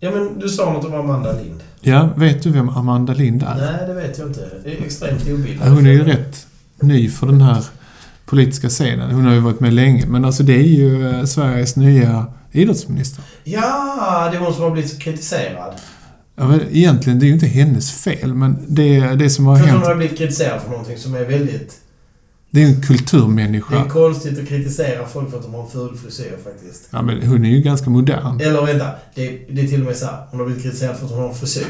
Ja, men du sa något om Amanda Lind. Ja, vet du vem Amanda Lind är? Nej, det vet jag inte. Det är extremt obildad. Ja, Hon är ju rätt ny för den här politiska scenen. Hon har ju varit med länge. Men alltså det är ju eh, Sveriges nya idrottsminister. Ja, det är hon som har blivit kritiserad. Ja, men egentligen, det är ju inte hennes fel, men det, det som har För att hon hänt... har blivit kritiserad för någonting som är väldigt... Det är en Det är kulturmänniska. konstigt att kritisera folk för att de har en ful frisyr faktiskt. Ja, men hon är ju ganska modern. Eller vänta, det, det är till och med så här. Hon har blivit kritiserad för att hon har en frisyr.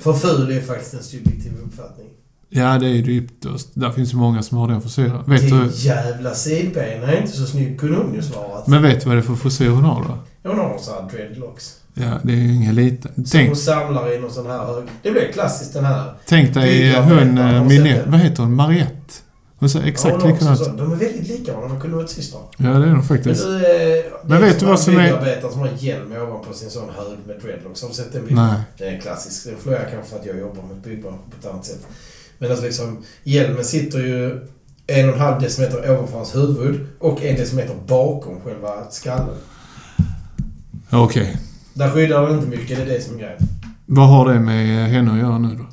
För ful är faktiskt en subjektiv uppfattning. Ja, det är ju ytterst. Där finns ju många som har den frisyren. Vet Till du, jävla sidben är inte så snygg, kunde hon ju svarat. men vet du vad det är för frisyr hon har då? Hon har så här dreadlocks. Ja, det är ju ingen liten. Som Tänk, hon samlar i någon sån här hög... Det blir klassiskt den här. tänk dig hon, eh, Minette, det? vad heter hon? Mariette? Ser Ja, exakt också likadant så- De är väldigt lika varandra, de kunde varit systrar. Ja, det är de Men, faktiskt. du, eh, det Men är vet du vad en som är- byggarbetare som har en hjälm ovanpå sin sån hög med dreadlocks. Har du sett den bilden? Nej. Den är klassisk. Den florerar kanske för att jag jobbar med byggbranschen på ett annat sätt. Men alltså liksom, hjälmen sitter ju en och en halv decimeter ovanför hans huvud och en decimeter bakom själva skallen. Okej. Där skyddar den inte mycket, det är det som är grejen. Vad har det med henne att göra nu då?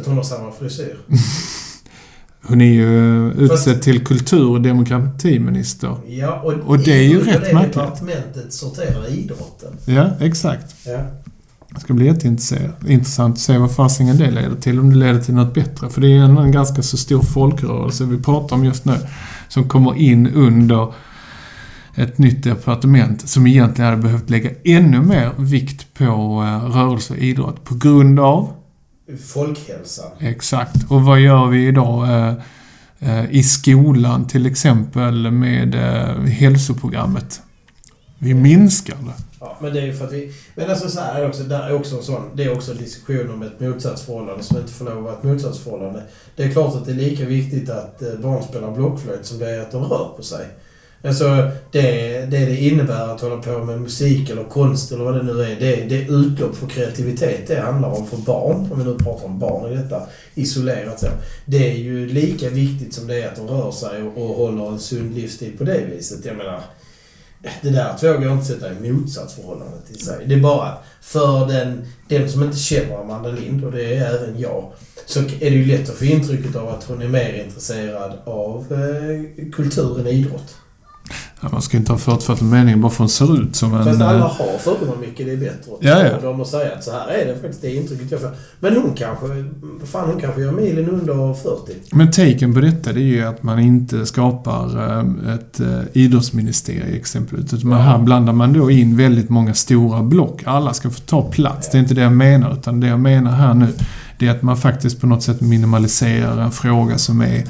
Att hon har samma frisyr. Hon är ju eh, Fast- utsedd till kultur och demokratiminister. Ja, och, Och det är ju rätt märkligt. departementet sorterar idrotten. Ja, exakt. Ja. Det ska bli jätteintressant att se vad fasingen det leder till. Om det leder till något bättre. För det är en, en ganska så stor folkrörelse vi pratar om just nu. Som kommer in under ett nytt departement som egentligen hade behövt lägga ännu mer vikt på eh, rörelse och idrott. På grund av Folkhälsan. Exakt. Och vad gör vi idag eh, eh, i skolan till exempel med eh, hälsoprogrammet? Vi minskar det. Ja, men det är ju för att vi... Men alltså så här är också, där är också en sån... Det är också en diskussion om ett motsatsförhållande som inte får lov att vara ett motsatsförhållande. Det är klart att det är lika viktigt att barn spelar blockflöjt som det är att de rör på sig. Alltså det, det det innebär att hålla på med musik eller konst eller vad det nu är. Det, det är utlopp för kreativitet det handlar om för barn. Om vi nu pratar om barn i detta isolerat så. Det är ju lika viktigt som det är att de rör sig och, och håller en sund livsstil på det viset. Jag menar, det där två går inte att sätta i motsatsförhållande till sig. Det är bara för den, den som inte känner Amanda Lind, och det är även jag, så är det ju lätt att få intrycket av att hon är mer intresserad av eh, kultur än idrott. Ja, man ska inte ha förutfattad mening bara för att hon ser ut som en... Fast alla eh, har för mycket det är bättre att Ja, ja. dem och säga att så här är det faktiskt det intrycket jag får. Men hon kanske, fan hon kanske gör milen under 40. Men taken på detta det är ju att man inte skapar eh, ett eh, idrottsministerie exempelvis. Utan Ja. här blandar man då in väldigt många stora block. Alla ska få ta plats. Det är inte det jag menar. Utan det jag menar här nu det är att man faktiskt på något sätt minimaliserar en fråga som är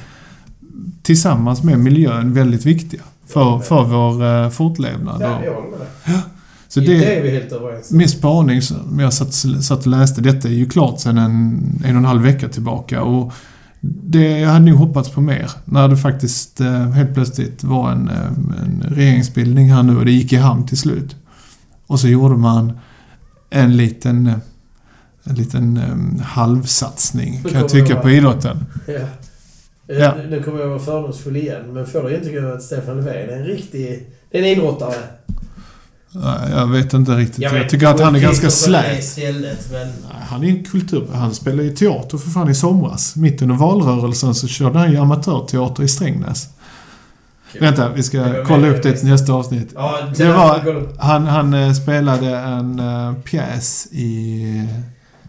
tillsammans med miljön väldigt viktiga. För, för vår eh, fortlevnad. Ja, jag håller med dig. Så det, det, är vi helt överens min spaning som jag satt, satt och läste, detta är ju klart sedan en, en och en halv vecka tillbaka. Och det, jag hade nog hoppats på mer. När det faktiskt eh, helt plötsligt var en, eh, en regeringsbildning här nu och det gick i hamn till slut. Och så gjorde man en liten, en liten halvsatsning kan jag tycka på idrotten. Ja. Ja. Nu- kommer jag vara fördomsfull igen, men får du intrycket att Stefan Löfven är en riktig... Det är en idrottare. Nej, Jag vet inte riktigt. Jag, vet tycker att han är ganska slät. Men... Han är en kultur... Han spelade ju teater för fan i somras. Mitt under valrörelsen så körde han ju amatörteater i Strängnäs. Vänta, vi Det ska kolla upp det till nästa avsnitt. Ja, Det var- Han, han eh, spelade en uh, pjäs i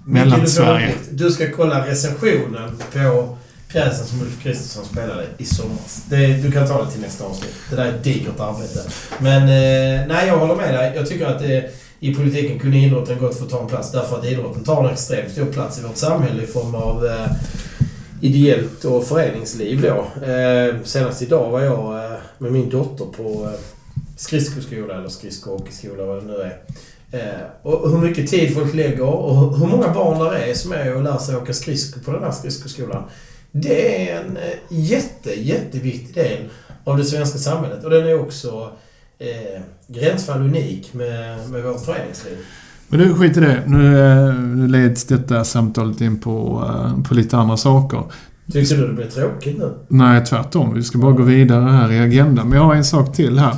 Mellansverige. Du ska kolla recensionen på pjäsen som Ulf Kristersson spelade i somras. Det, du kan ta det till nästa avsnitt. Det där är ett digert arbete. Men eh, nej, jag håller med dig. Jag tycker att det, i politiken kunde idrotten gott få ta en plats därför att idrotten tar en extremt stor plats i vårt samhälle i form av eh, ideellt och föreningsliv då. Eh, senast idag var jag eh, med min dotter på eh, skridskoskola eller skridskohockeyskola vad det nu är. Eh, och hur mycket tid folk lägger och hur många barn där är som är och lär sig åka skridskor på den här skridskoskolan. Det är en eh, jätte, jätteviktig del av det svenska samhället. Och den är också eh, gränsfall unik med, med vårt föreningsliv. Men du, skit i det. Nu, eh, nu leds detta samtalet in på, eh, på lite andra saker. Tyckte du det blev tråkigt nu? Nej, tvärtom. Vi ska bara gå vidare här i agendan. Men jag har en sak till här.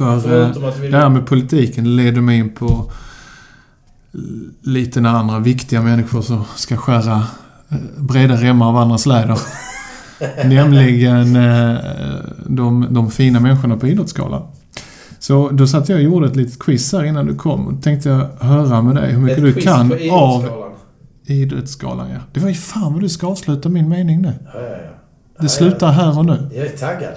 För eh, vill... det här med politiken leder mig in på lite när andra viktiga människor som ska skära eh, breda remmar av andras läder. Nämligen eh, de, de fina människorna på Idrottsgalan. Så då satt jag och gjorde ett litet quiz här innan du kom. Och tänkte jag höra med dig hur mycket du kan av. Idrottsgalan. Ja. Det var ju fan vad du ska avsluta min mening nu. Ja, ja, ja. Det slutar här och nu. Jag är taggad.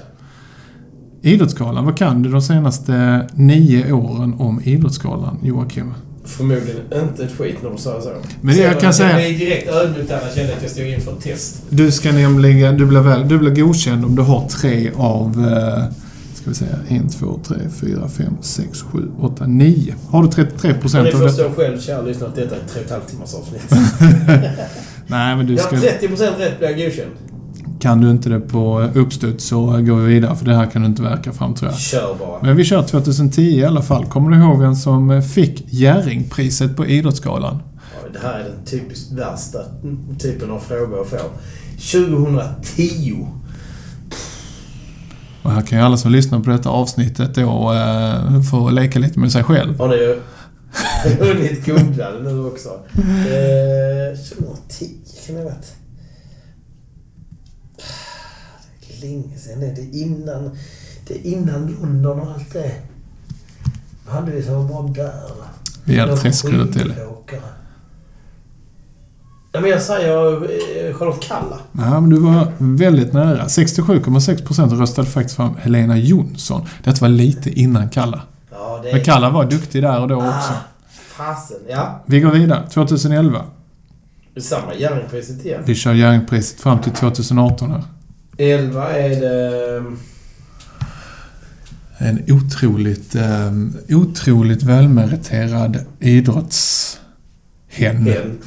Idrottsgalan, vad kan du de senaste nio åren om Idrottsgalan, Joakim? Förmodligen inte ett skit när du säger så. Men det jag kan säga- Jag är direkt ödmjuk där jag kände att jag stod inför ett test. Du ska nämligen, du blir, väl, du blir godkänd om du har tre av, eh, ska vi säga, 1, 2, 3, 4, 5, 6, 7, 8, 9. Har du 33 Och ni procent av detta? förstår själv, kära lyssnare, att detta är ett tre och ett halvt timmars avsnitt. Nej, men du Jag ska, har 30% rätt blir jag godkänd. Kan du inte det på uppstuds så går vi vidare, för det här kan du inte verka fram tror jag. Kör bara. Men vi kör 2010 i alla fall. Kommer du ihåg vem som eh, fick Jerringpriset på Idrottsgalan? Det här är den typiskt värsta typen av fråga att få. 2010. Och här kan ju alla som lyssnar på detta avsnittet då eh, få leka lite med sig själv. Har ni hunnit googla det nu också? Eh, 2010 kan det ha varit. Det är länge sedan det. Är innan, det är innan London och allt det. Vad hade vi som var bra där? Vi hade tre skrudar till. Ja, men jag säger eh, Charlotte Kalla. Ja, men du var väldigt nära. 67,6% röstade faktiskt fram Helena Jonsson. Detta var lite innan Kalla. Ja, det. Men Kalla var duktig där och då också. Ah, fasen. Ja, Vi går vidare. 2011. det är samma Jerringpriset igen. Vi kör Jerringpriset fram till 2018 här. 11 är det... ehm, En otroligt, eh, otroligt välmeriterad idrottshen. En.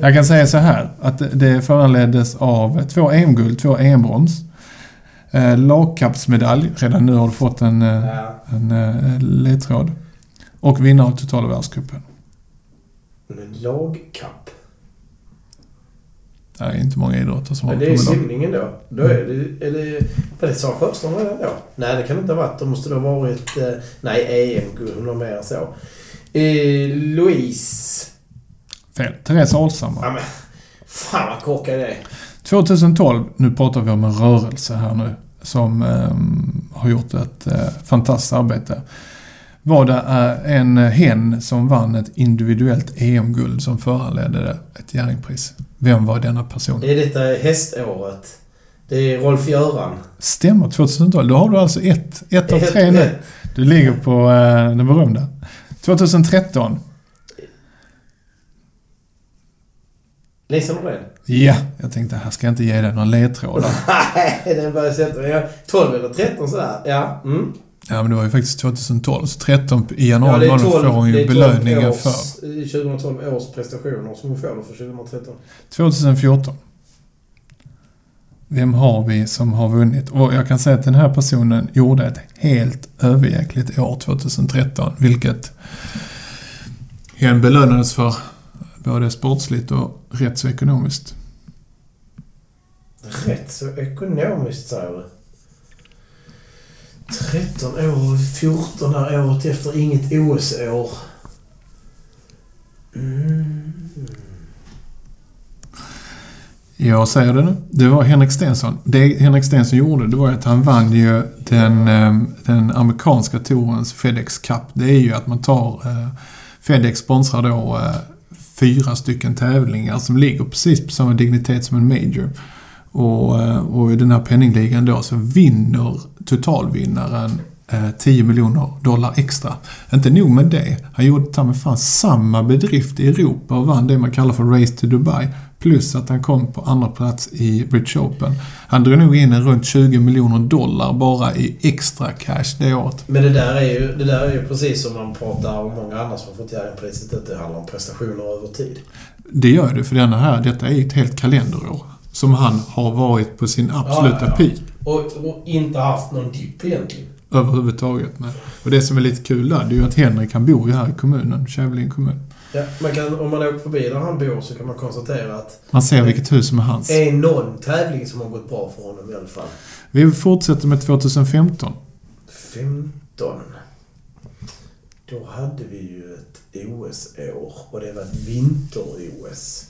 Jag kan säga så här, att det föranleddes av två EM-guld, två EM-brons. Eh, lagkappsmedalj, redan nu har du fått en, eh, ja, en eh, ledtråd. Och vinnare av totala världscupen. en lagkapp. Det är inte många idrotter som Men håller det är på med lag. simningen då. Då är det... Är det var det Sara Sjöström redan då? Nej, det kan det inte ha varit. Det måste då ha varit... Eh, nej, EM-guld. Hon har mer än så. Eh, Louise... Fel. Therese Alshammar. Ja, men... Fan vad korkad det är. 2012, nu pratar vi om en rörelse här nu, som ehm, har gjort ett eh, fantastiskt arbete. Var det eh, en hen som vann ett individuellt EM-guld som föranledde ett Jerringpris. Vem var denna person? Är detta häståret? Det är Rolf-Göran. Stämmer, 2012. Då har du alltså ett, ett av tre nu. Du ligger på eh, den berömda. 2013. Lisa Norén. Ja, jag tänkte här ska jag inte ge dig några ledtrådar. Nej, den börjar sätta mig. 12 eller 13 sådär. Ja. Mm. Ja, men det var ju faktiskt 2012. Så 13 i Ja, januari månad 12, får hon ju är 12 belöningen års, för. 2012 års prestationer som hon får då för 2013. 2014. Vem har vi som har vunnit? Och jag kan säga att den här personen gjorde ett helt överjäkligt år 2013, vilket hen belönades för både sportsligt och rätt så ekonomiskt. Rätt så ekonomiskt säger du. 13 år, 14 där, året efter inget OS-år. Mm. Jag säger det nu. Det var Henrik Stenson. Det Henrik Stenson gjorde, det var att han vann ju den, ehm, den amerikanska tourens FedEx Cup. Det är ju att man tar... Eh, FedEx sponsrar då eh, fyra stycken tävlingar som ligger precis på samma dignitet som en Major. Och, eh, och i den här penningligan då så vinner totalvinnaren eh, 10 miljoner dollar extra. Inte nog med det. Han gjorde ta fan samma bedrift i Europa och vann det man kallar för Race to Dubai. Plus att han kom på andra plats i British Open. Han drog nog in runt 20 miljoner dollar bara i extra cash det året. Men det där, är ju, det där är ju precis som man pratar om många andra som har fått Jerringpriset, att det handlar om prestationer över tid. Det gör det för denna här, detta är ett helt kalenderår. Som han har varit på sin absoluta Ja, ja, ja. peak. Och, och inte haft någon dipp egentligen. överhuvudtaget. Men, och det som är lite kul där, det är ju att Henrik han bor ju här i kommunen, Kävlinge kommun. Ja, man kan, om man åker förbi där han bor så kan man konstatera att Man ser vilket hus som är hans. det är någon tävling som har gått bra för honom i alla fall. Vi fortsätter med 2015. 15. Då hade vi ju ett OS-år och det var ett vinter-OS.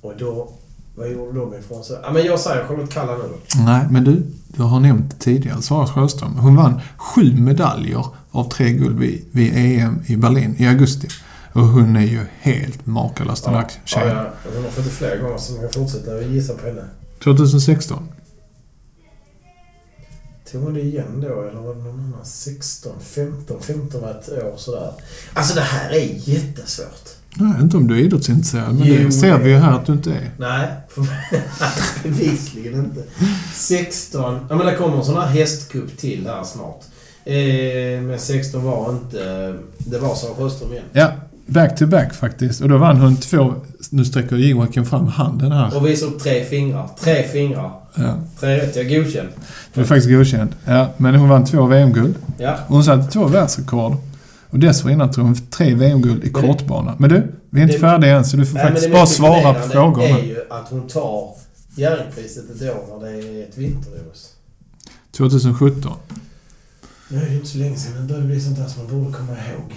Och då... Vad gjorde de ifrån sig? Ja, men jag säger Charlotte Kalla nu då. Nej, men du, du har nämnt tidigare Sara Sjöström. Hon vann sju medaljer av tre guld vid, vid EM i Berlin i augusti. Och hon är ju helt makalös den Ja, tjejen. ja, hon har fått det flera gånger så man kan fortsätta gissa på henne. 2016. Tog hon det igen då eller var det någon annan? 16, 15, 15 var ett år sådär. Alltså det här är jättesvårt. Nej, inte om du är idrottsintresserad, men Jo, det ser vi ju här att du inte är. Nej, bevisligen inte. 16... Ja men det kommer en sån här hästkupp till här snart. Eh, men 16 var inte... Det var Sara Sjöström igen. Ja, back to back faktiskt. Och då vann hon två... Nu sträcker Joakim fram handen här. Och visade upp tre fingrar. Tre fingrar. Ja, Tre rätt. Jag är godkänd. du är faktiskt godkänd. Ja, men hon vann två VM-guld. Ja. Hon satte två världsrekord. Och dessförinnan tog hon tre VM-guld i det- kortbana. Men du, vi är inte det- färdiga än så du får Nej, faktiskt det bara svara på frågorna. är ju att hon tar Jerringpriset ett år när det är ett vinter-OS. 2017. Nu är det inte så länge sedan. Det börjar bli sånt där som man borde komma ihåg.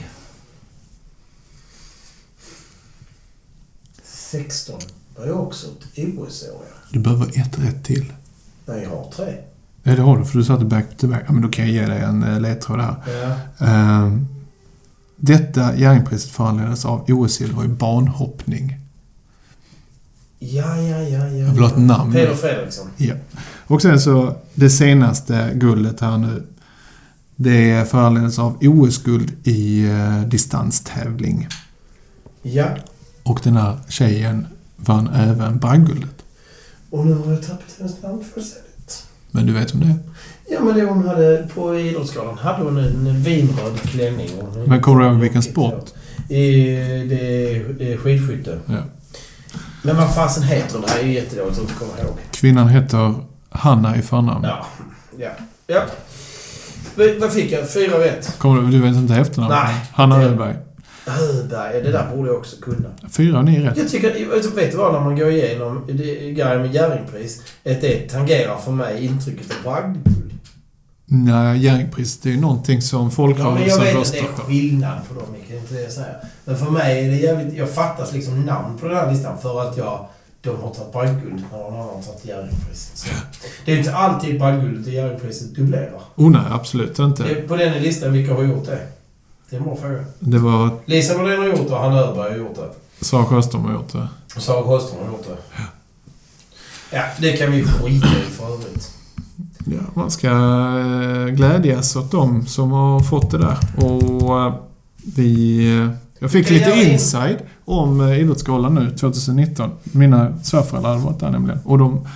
16 var ju också ett OS-år. ja. Du behöver ett rätt till. Nej, jag har tre. Ja, det har du, för du satte back to back. Ja, men då kan jag ge dig en eh, ledtråd här. Ja. Ehm, detta Jerringpriset föranleddes av OS-silver i banhoppning. Ja, ja, ja, ja. Jag vill ha ett namn. Peder Fredriksson. Ja. Och sen så det senaste guldet här nu. Det föranleddes av OS-guld i eh, distanstävling. Ja. Och den här tjejen vann även bragdguldet. Och nu har jag tappat hennes namn fullständigt. Men du vet om det är? Ja, men det hon hade på Idrottsgalan hade hon en vinröd klänning. Men kommer du ihåg vilken sport? I, det är skidskytte. Ja. Men vad fasen heter hon? Det här är ju jättedåligt att inte komma ihåg. Kvinnan heter Hanna i förnamn. Ja. Ja. Ja. V- Vad fick jag? Fyra rätt. Kommer du, du vet inte efternamnet? Nej. Hanna Det- Öberg. Öberg. Det där borde jag också kunna. Fyra och ni är rätt. Jag tycker, vet du- vad, när man går igenom det- grejen med Jerringpris, att det tangerar för mig intrycket av bragdguld. Nej, Jerringpriset är ju någonting som Ja, men jag folkrörelsen vet att det röstar är på. skillnad på dem, jag kan inte det säga. Men för mig är det jävligt... Jag fattas liksom namn på den här listan för att jag... De har tagit bragdguld när någon annan tagit Jerringpriset. Så Det är inte alltid bragdguldet och Jerringpriset dubblerar. Oh nej, absolut inte. Det på den listan, vilka har gjort det? Det är en bra fråga. Det var Lisa Nordin har gjort det och Hanna Öberg har gjort det. Sara Sjöström har gjort det. Och Sara Sjöström har gjort det. Ja, det kan vi skita i för övrigt. Ja, man ska eh, glädjas åt dem som har fått det där. Och eh, vi... eh, Jag fick lite inside om Idrottsgalan nu 2019. Mina svärföräldrar hade varit där nämligen. Och de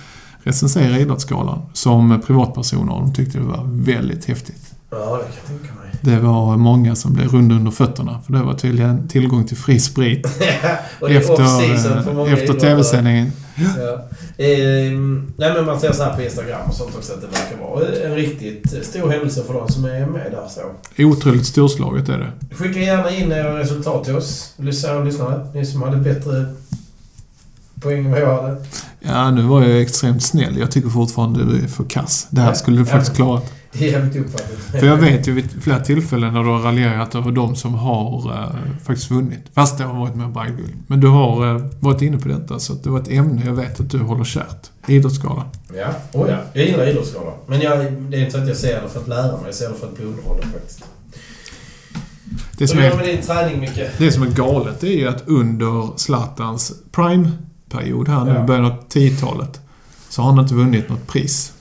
recenserade Idrottsgalan som privatpersoner och de tyckte det var väldigt häftigt. Ja, det kan jag tänka mig. Det var många som blev runda under fötterna. För det var tydligen tillgång till fri sprit efter, efter tv-sändningen. Ja. Ehm, nej men man ser så här på Instagram och sånt också att det verkar vara en riktigt stor händelse för de som är med där så. Otroligt storslaget är det. Skicka gärna in era resultat till oss, lyssnare och lyssnare. Ni som hade bättre poäng än vad jag hade. Ja, nu var jag extremt snäll. Jag tycker fortfarande du är för kass. Det här Ja, skulle du ja, faktiskt men- klara. Jävligt uppfattat. För jag vet ju vid flera tillfällen när du har raljerat över de som har eh, faktiskt vunnit. Fast det har varit med bragdguld. Men du har eh, varit inne på detta, så att det var ett ämne jag vet att du håller kärt. Idrottsgalan. Ja, oh ja. Jag gillar idrottsgalan. Men jag, det är inte så att jag ser det för att lära mig. Jag ser det för att bli underhållen faktiskt. Det som, är, din träning, Micke? det som är galet är ju att under Zlatans prime-period här nu, Ja. början av 10-talet, så har han inte vunnit något pris.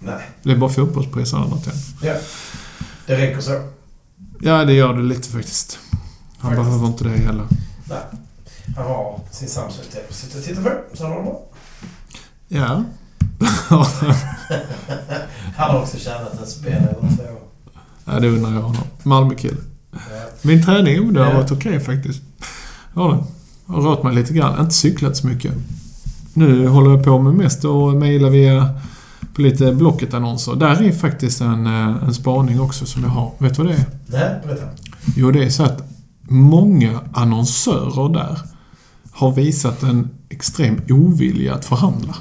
Nej. Det är bara fotbollspris han har än. Ja. Det räcker så. Ja, det gör det lite faktiskt. Han Faktiskt. behöver inte det heller. Nej. Han har sin Samsung-TV att sitta och titta på, så han har det bra. Ja. Han har också tjänat en spänn eller två. ja, det undrar jag honom. Malmökille. Ja. Min träning, jo, det har varit okej faktiskt. Ja, det. Jag har rört mig lite grann. Inte cyklat så mycket. Nu håller jag på med mest att mejla via på lite Blocket-annonser. Där är faktiskt en, eh, en spaning också som jag har. Vet du vad det är? Nej, berätta. Jo, det är så att många annonsörer där har visat en extrem ovilja att förhandla.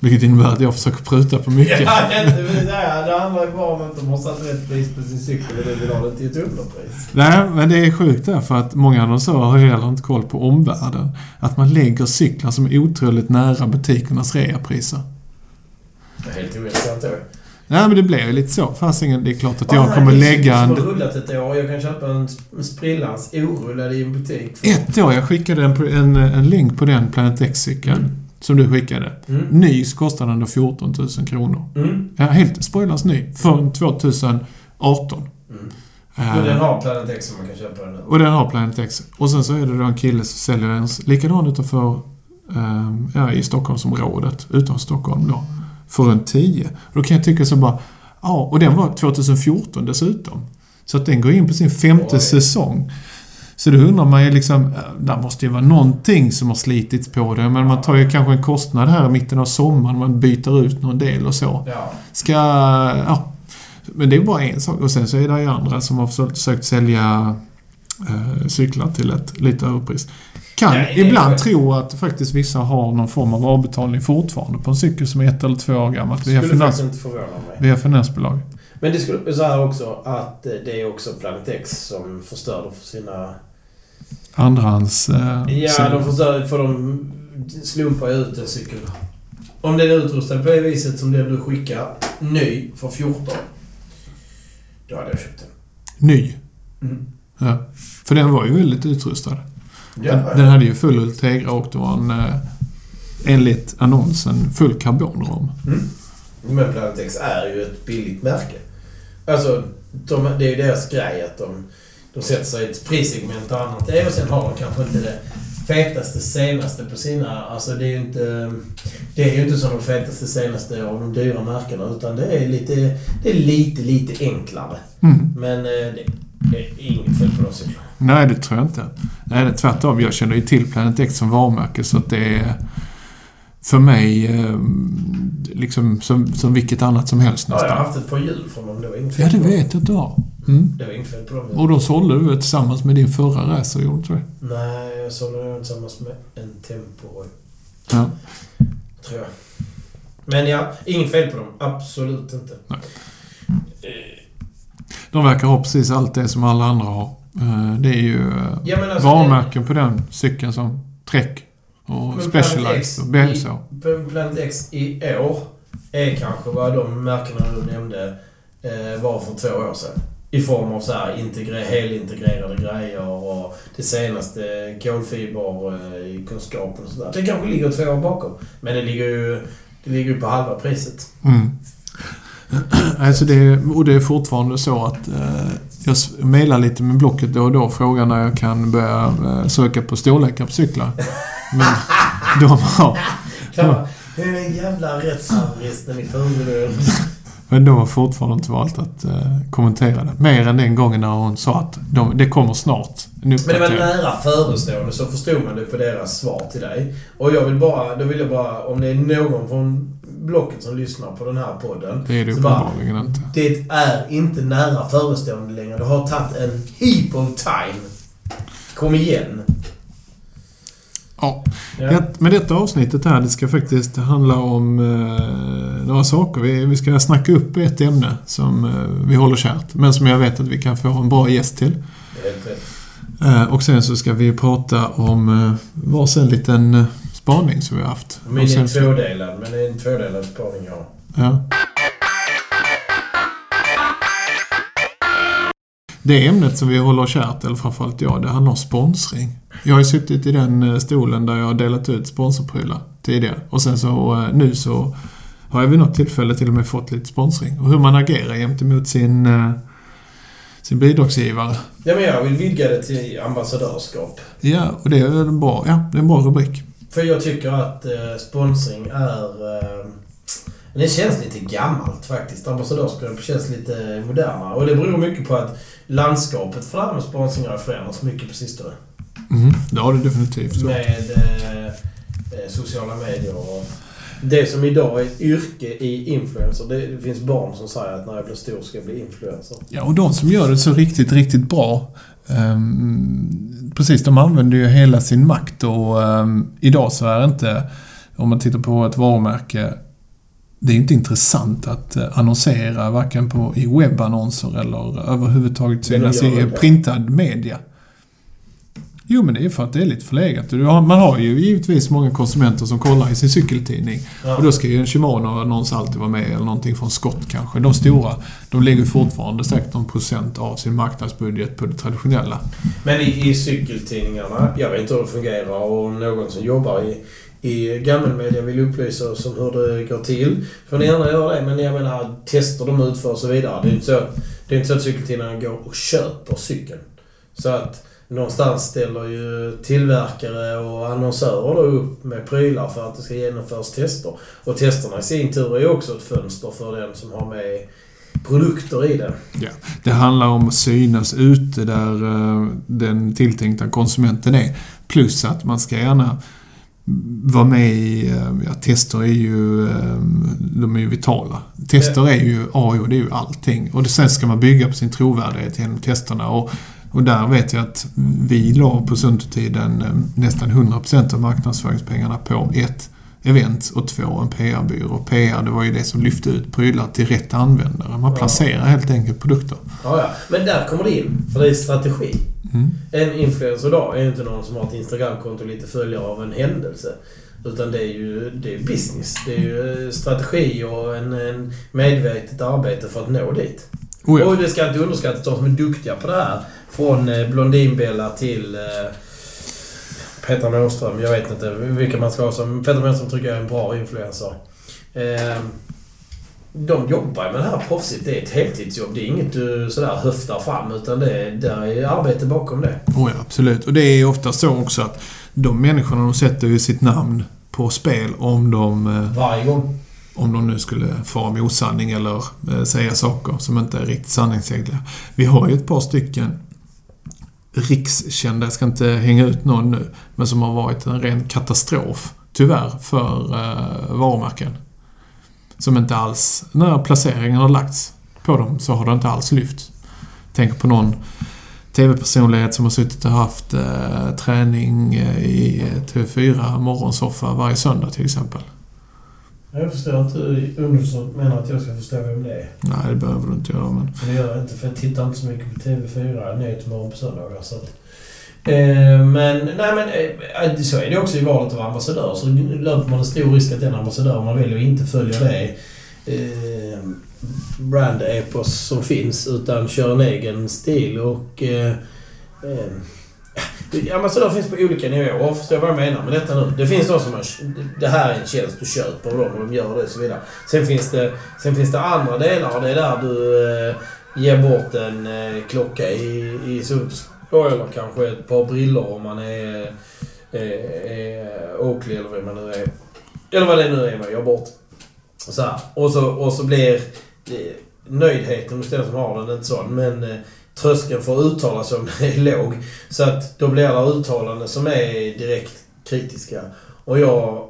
Vilket innebär att jag försöker pruta på mycket. Ja, det, det, det handlar ju bara om att de har satt rätt pris på sin cykel och det vill ha det till ett underpris. Nej, men det är sjukt därför att många annonsörer har heller inte koll på omvärlden. Att man lägger cyklar som är otroligt nära butikernas reapriser. Det är helt ointressant då. Nej, men det blir ju lite så. Fastingen, det är klart att Ah, jag kommer det lägga en... som har rullat ett år jag kan köpa en sp- sprillans orullad i en butik. för- Ett år, jag skickade en, en, en länk på den Planet X-cykeln. Mm. Som du skickade. Mm. Ny den då 14 000 kronor. Mm. Ja, helt spoilers ny. Från 2018. Mm. Eh, Och den har Planet X som man kan köpa den och den har Planet X. Och sen så är det då en kille som säljer en likadan utanför, eh, ja, i Stockholmsområdet, utanför Stockholm då, för runt 10. Då kan jag tycka så bara, ja, och den var 2014 dessutom. Så att den går in på sin femte Oj. säsong. Så då undrar man ju liksom, eh, där måste ju vara någonting som har slitits på det. Men man tar ju kanske en kostnad här i mitten av sommaren, man byter ut någon del och så. Ja. Ska, ja. Men det är bara en sak. Och sen så är det ju andra som har försökt sälja eh, cyklar till ett lite överpris. Kan är ibland tro att faktiskt vissa har någon form av avbetalning fortfarande på en cykel som är ett eller två år gammalt via, Skulle finans, förvåna mig. via finansbolag. Men det skulle så här också att eh, det är också Planet X som förstör för sina... Andrahands... Eh, Ja, de förstör för de slumpar ju ut en cykel. Om den är utrustad på det viset som den du skickar, ny, för 14. Då hade jag köpt den. Ny. Mm. Ja. För den var ju väldigt utrustad. Den, den hade ju full Ultegra och det var en, eh, enligt annonsen, full karbonrom. Mm. Men Planet X är ju ett billigt märke. Alltså, de, det är ju deras grej att de, de sätter sig i ett prissegment och annat och sen har de kanske inte det fetaste senaste på sina... Alltså det är ju inte... Det är ju inte som de fetaste senaste av de dyra märkena utan det är lite, det är lite, lite enklare. Mm. Men eh, det, det är inget fel på de cyklarna. Nej, det tror jag inte. Nej, det är tvärtom. Jag känner ju till Planet X som varumärke så att det är för mig eh, liksom som, som vilket annat som helst Ja, jag har nästan. haft ett par hjul från dem. Det var inget Ja, det vet jag att du har. Mm. Det var inget fel på dem. Och då sålde du det tillsammans med din förra racer, gjorde du det? Nej, jag sålde den tillsammans med en Tempo. Ja. Tror jag. Men ja, inget fel på dem. Absolut inte. Nej. De verkar ha precis allt det som alla andra har. Eh, Det är ju eh, Ja, alltså, varumärken på den cykeln som Trek och Specialized och BMC. Planet X i år är kanske vad de märkena du nämnde eh, var för två år sedan. I form av så här integre, helintegrerade grejer och det senaste kolfiberkunskapen och sådär. Det kanske ligger två år bakom. Men det ligger ju det ligger ju på halva priset. Mm. Alltså det, och det är fortfarande så att jag mejlar lite med Blocket då och då och frågar när jag kan börja eh, söka på storlekar på cyklar. Men de har, det är jävla rättshaveristen i Furulund. men de har fortfarande inte valt att eh, kommentera det. Mer än den gången när hon sa att de, det kommer snart. En Men det var nära förestående så förstod man det på deras svar till dig. Och jag vill bara, då vill jag bara, om det är någon från Blocket som lyssnar på den här podden. Det är det uppenbarligen inte. Det är inte nära förestående längre. Det har tagit en heap of time. Kom igen. Ja. Ja. Men detta avsnittet här, det ska faktiskt handla om eh, några saker. Vi, vi ska snacka upp ett ämne som eh, vi håller kärt, men som jag vet att vi kan få en bra gäst till. Helt. Eh, och sen så ska vi prata om eh, varsin liten eh, spaning som vi har haft. Min Och är sen, tvådelad, men det är en tvådelad spaning jag har. ja. Det ämnet som vi håller kärt, eller framförallt jag, det handlar om sponsring. Jag har ju suttit i den eh, stolen där jag har delat ut sponsorprylar tidigare. Och sen så eh, nu så har jag vid något tillfälle till och med fått lite sponsring. Och hur man agerar gentemot sin, eh, sin bidragsgivare. Ja, men jag vill vidga det till ambassadörskap. Ja, och det är en bra, ja, det är en bra rubrik. För jag tycker att eh, sponsring är... Eh, det känns lite gammalt faktiskt. Ambassadörskap känns lite modernare. Och det beror mycket på att landskapet för det här med sponsring har förändrats mycket på sistone. Mm, det har det definitivt. Så. Med eh, eh, sociala medier och... Det som idag är ett yrke i influencer, det finns barn som säger att när jag blir stor ska jag bli influencer. Ja, och de som gör det så riktigt, riktigt bra. Um, precis, de använder ju hela sin makt och um, idag så är det inte, om man tittar på ett varumärke, det är inte intressant att uh, annonsera varken på, i webbannonser eller överhuvudtaget synas i printad media. Jo, men det är för att det är lite förlegat. Man har ju givetvis många konsumenter som kollar i sin cykeltidning. Ja. Och då ska ju en Shimano-annons alltid vara med, eller någonting från Scott kanske. De stora, de lägger fortfarande säkert någon procent av sin marknadsbudget på det traditionella. Men i, i cykeltidningarna, jag vet inte hur det fungerar och någon som jobbar i i gammelmedia vill upplysa oss om hur det går till. Får ni gärna göra det, men jag menar tester de utför och så vidare. Det är inte så, det är inte så att cykeltidningarna går och köper cykeln. Så att någonstans ställer ju tillverkare och annonsörer då upp med prylar för att det ska genomföras tester. Och testerna i sin tur är också ett fönster för den som har med produkter i det. Ja, det handlar om att synas ute där uh, den tilltänkta konsumenten är. Plus att man ska gärna vara med i, uh, ja, tester är ju, um, de är ju vitala. Tester är ju A och det är ju allting. Och sen ska man bygga på sin trovärdighet genom testerna. Och och där vet jag att vi la på Sundtiden eh, nästan 100% av marknadsföringspengarna på ett event och två en PR-byrå. PR det var ju det som lyfte ut prylar till rätt användare. Man placerar ja. helt enkelt produkter. Ja, ja. Men där kommer det in, för det är strategi. Mm. En influencer idag är ju inte någon som har ett Instagramkonto och lite följare av en händelse. Utan det är ju det är business. Det är ju strategi och en, en medvetet arbete för att nå dit. Oh ja. Och det ska inte underskattas de som är duktiga på det här. Från eh, Blondinbella till eh, Petra Måström. Jag vet inte vilka man ska ha som... Petra Måström tycker jag är en bra influencer. Eh, de jobbar med det här proffsigt. Det är ett heltidsjobb. Det är inget du sådär höftar fram utan det är, där är arbete bakom det. Oh ja, absolut. Och det är ofta så också att de människorna de sätter ju sitt namn på spel om de... Varje gång om de nu skulle fara med osanning eller eh, säga saker som inte är riktigt sanningsenliga. Vi har ju ett par stycken rikskända, jag ska inte hänga ut någon nu, men som har varit en ren katastrof, tyvärr, för eh, varumärken. Som inte alls, när placeringen har lagts på dem så har det inte alls lyft. Tänk på någon TV-personlighet som har suttit och haft eh, träning eh, i eh, TV4 morgonsoffa varje söndag till exempel. Jag förstår inte underförstått menar att jag ska förstå vem det är. Nej, det behöver du inte göra. Men... Det gör jag inte, för jag tittar inte så mycket på TV4 Nyhetsmorgon på söndagar. Så att, eh, men, nej men eh, så är det också i valet av ambassadör. Så löper man en stor risk att den ambassadör man väljer inte följer det eh, brand-epos som finns utan kör en egen stil och eh, eh Ambassadör finns på olika nivåer. Förstår vad jag menar med detta nu? Det finns de som har... Det här är en tjänst du köper av dem och de gör det och så vidare. Sen finns det, sen finns det andra delar och det är där du eh, ger bort en eh, klocka i, i Sunds. Eller kanske ett par brillor om man är, eh, är Oakley eller vad man nu är. Eller vad det nu är man gör bort. Så här. Och, så, och så blir eh, nöjdheten hos den som har den inte sån. Men eh, tröskeln för att uttala sig om är låg. Så att då blir det uttalanden som är direkt kritiska. Och jag...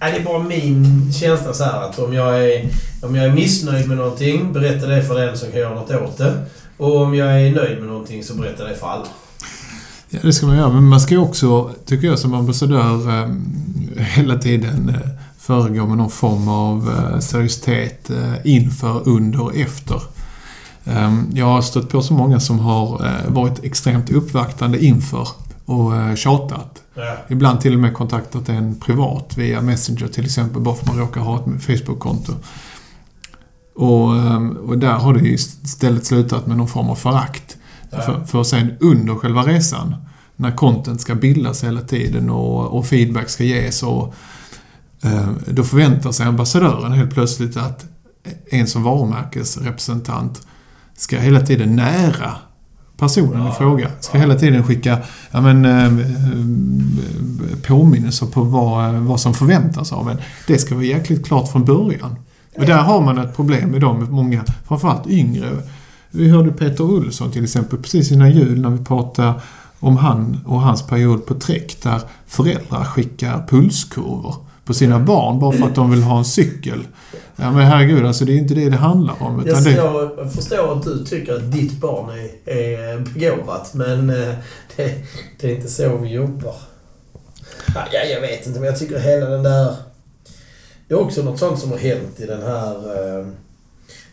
Är det är bara min känsla så här att om jag, är, om jag är missnöjd med någonting, berätta det för den som kan göra något åt det. Och om jag är nöjd med någonting så berätta det för alla. Ja, det ska man göra. Men man ska ju också, tycker jag som ambassadör, eh, hela tiden eh, föregå med någon form av eh, seriositet eh, inför, under och efter. Ehm, jag har stött på så många som har eh, varit extremt uppvaktande inför och eh, tjatat. Ja. Ibland till och med kontaktat en privat via Messenger till exempel, bara för att man råkar ha ett Facebook-konto. Och, ehm, och där har det ju istället slutat med någon form av förakt. Ja. För, för sen under själva resan, när content ska bildas hela tiden och, och feedback ska ges och eh, då förväntar sig ambassadören helt plötsligt att en som varumärkesrepresentant ska hela tiden nära personen i fråga. Ska hela tiden skicka ja, men, eh, eh, påminnelser på vad, vad som förväntas av en. Det ska vara jäkligt klart från början. Och där har man ett problem idag med många, framförallt yngre. Vi hörde Peter Olsson till exempel precis innan jul när vi pratade om han och hans period på Trek där föräldrar skickar pulskurvor på sina barn bara för att de vill ha en cykel. Ja men herregud, alltså det är inte det det handlar om. Utan det, jag förstår att du tycker att ditt barn är, är begåvat, men eh, det, det är inte så vi jobbar. Ja, jag- vet inte, men jag tycker hela den där... Det är också något sånt som har hänt i den här... eh,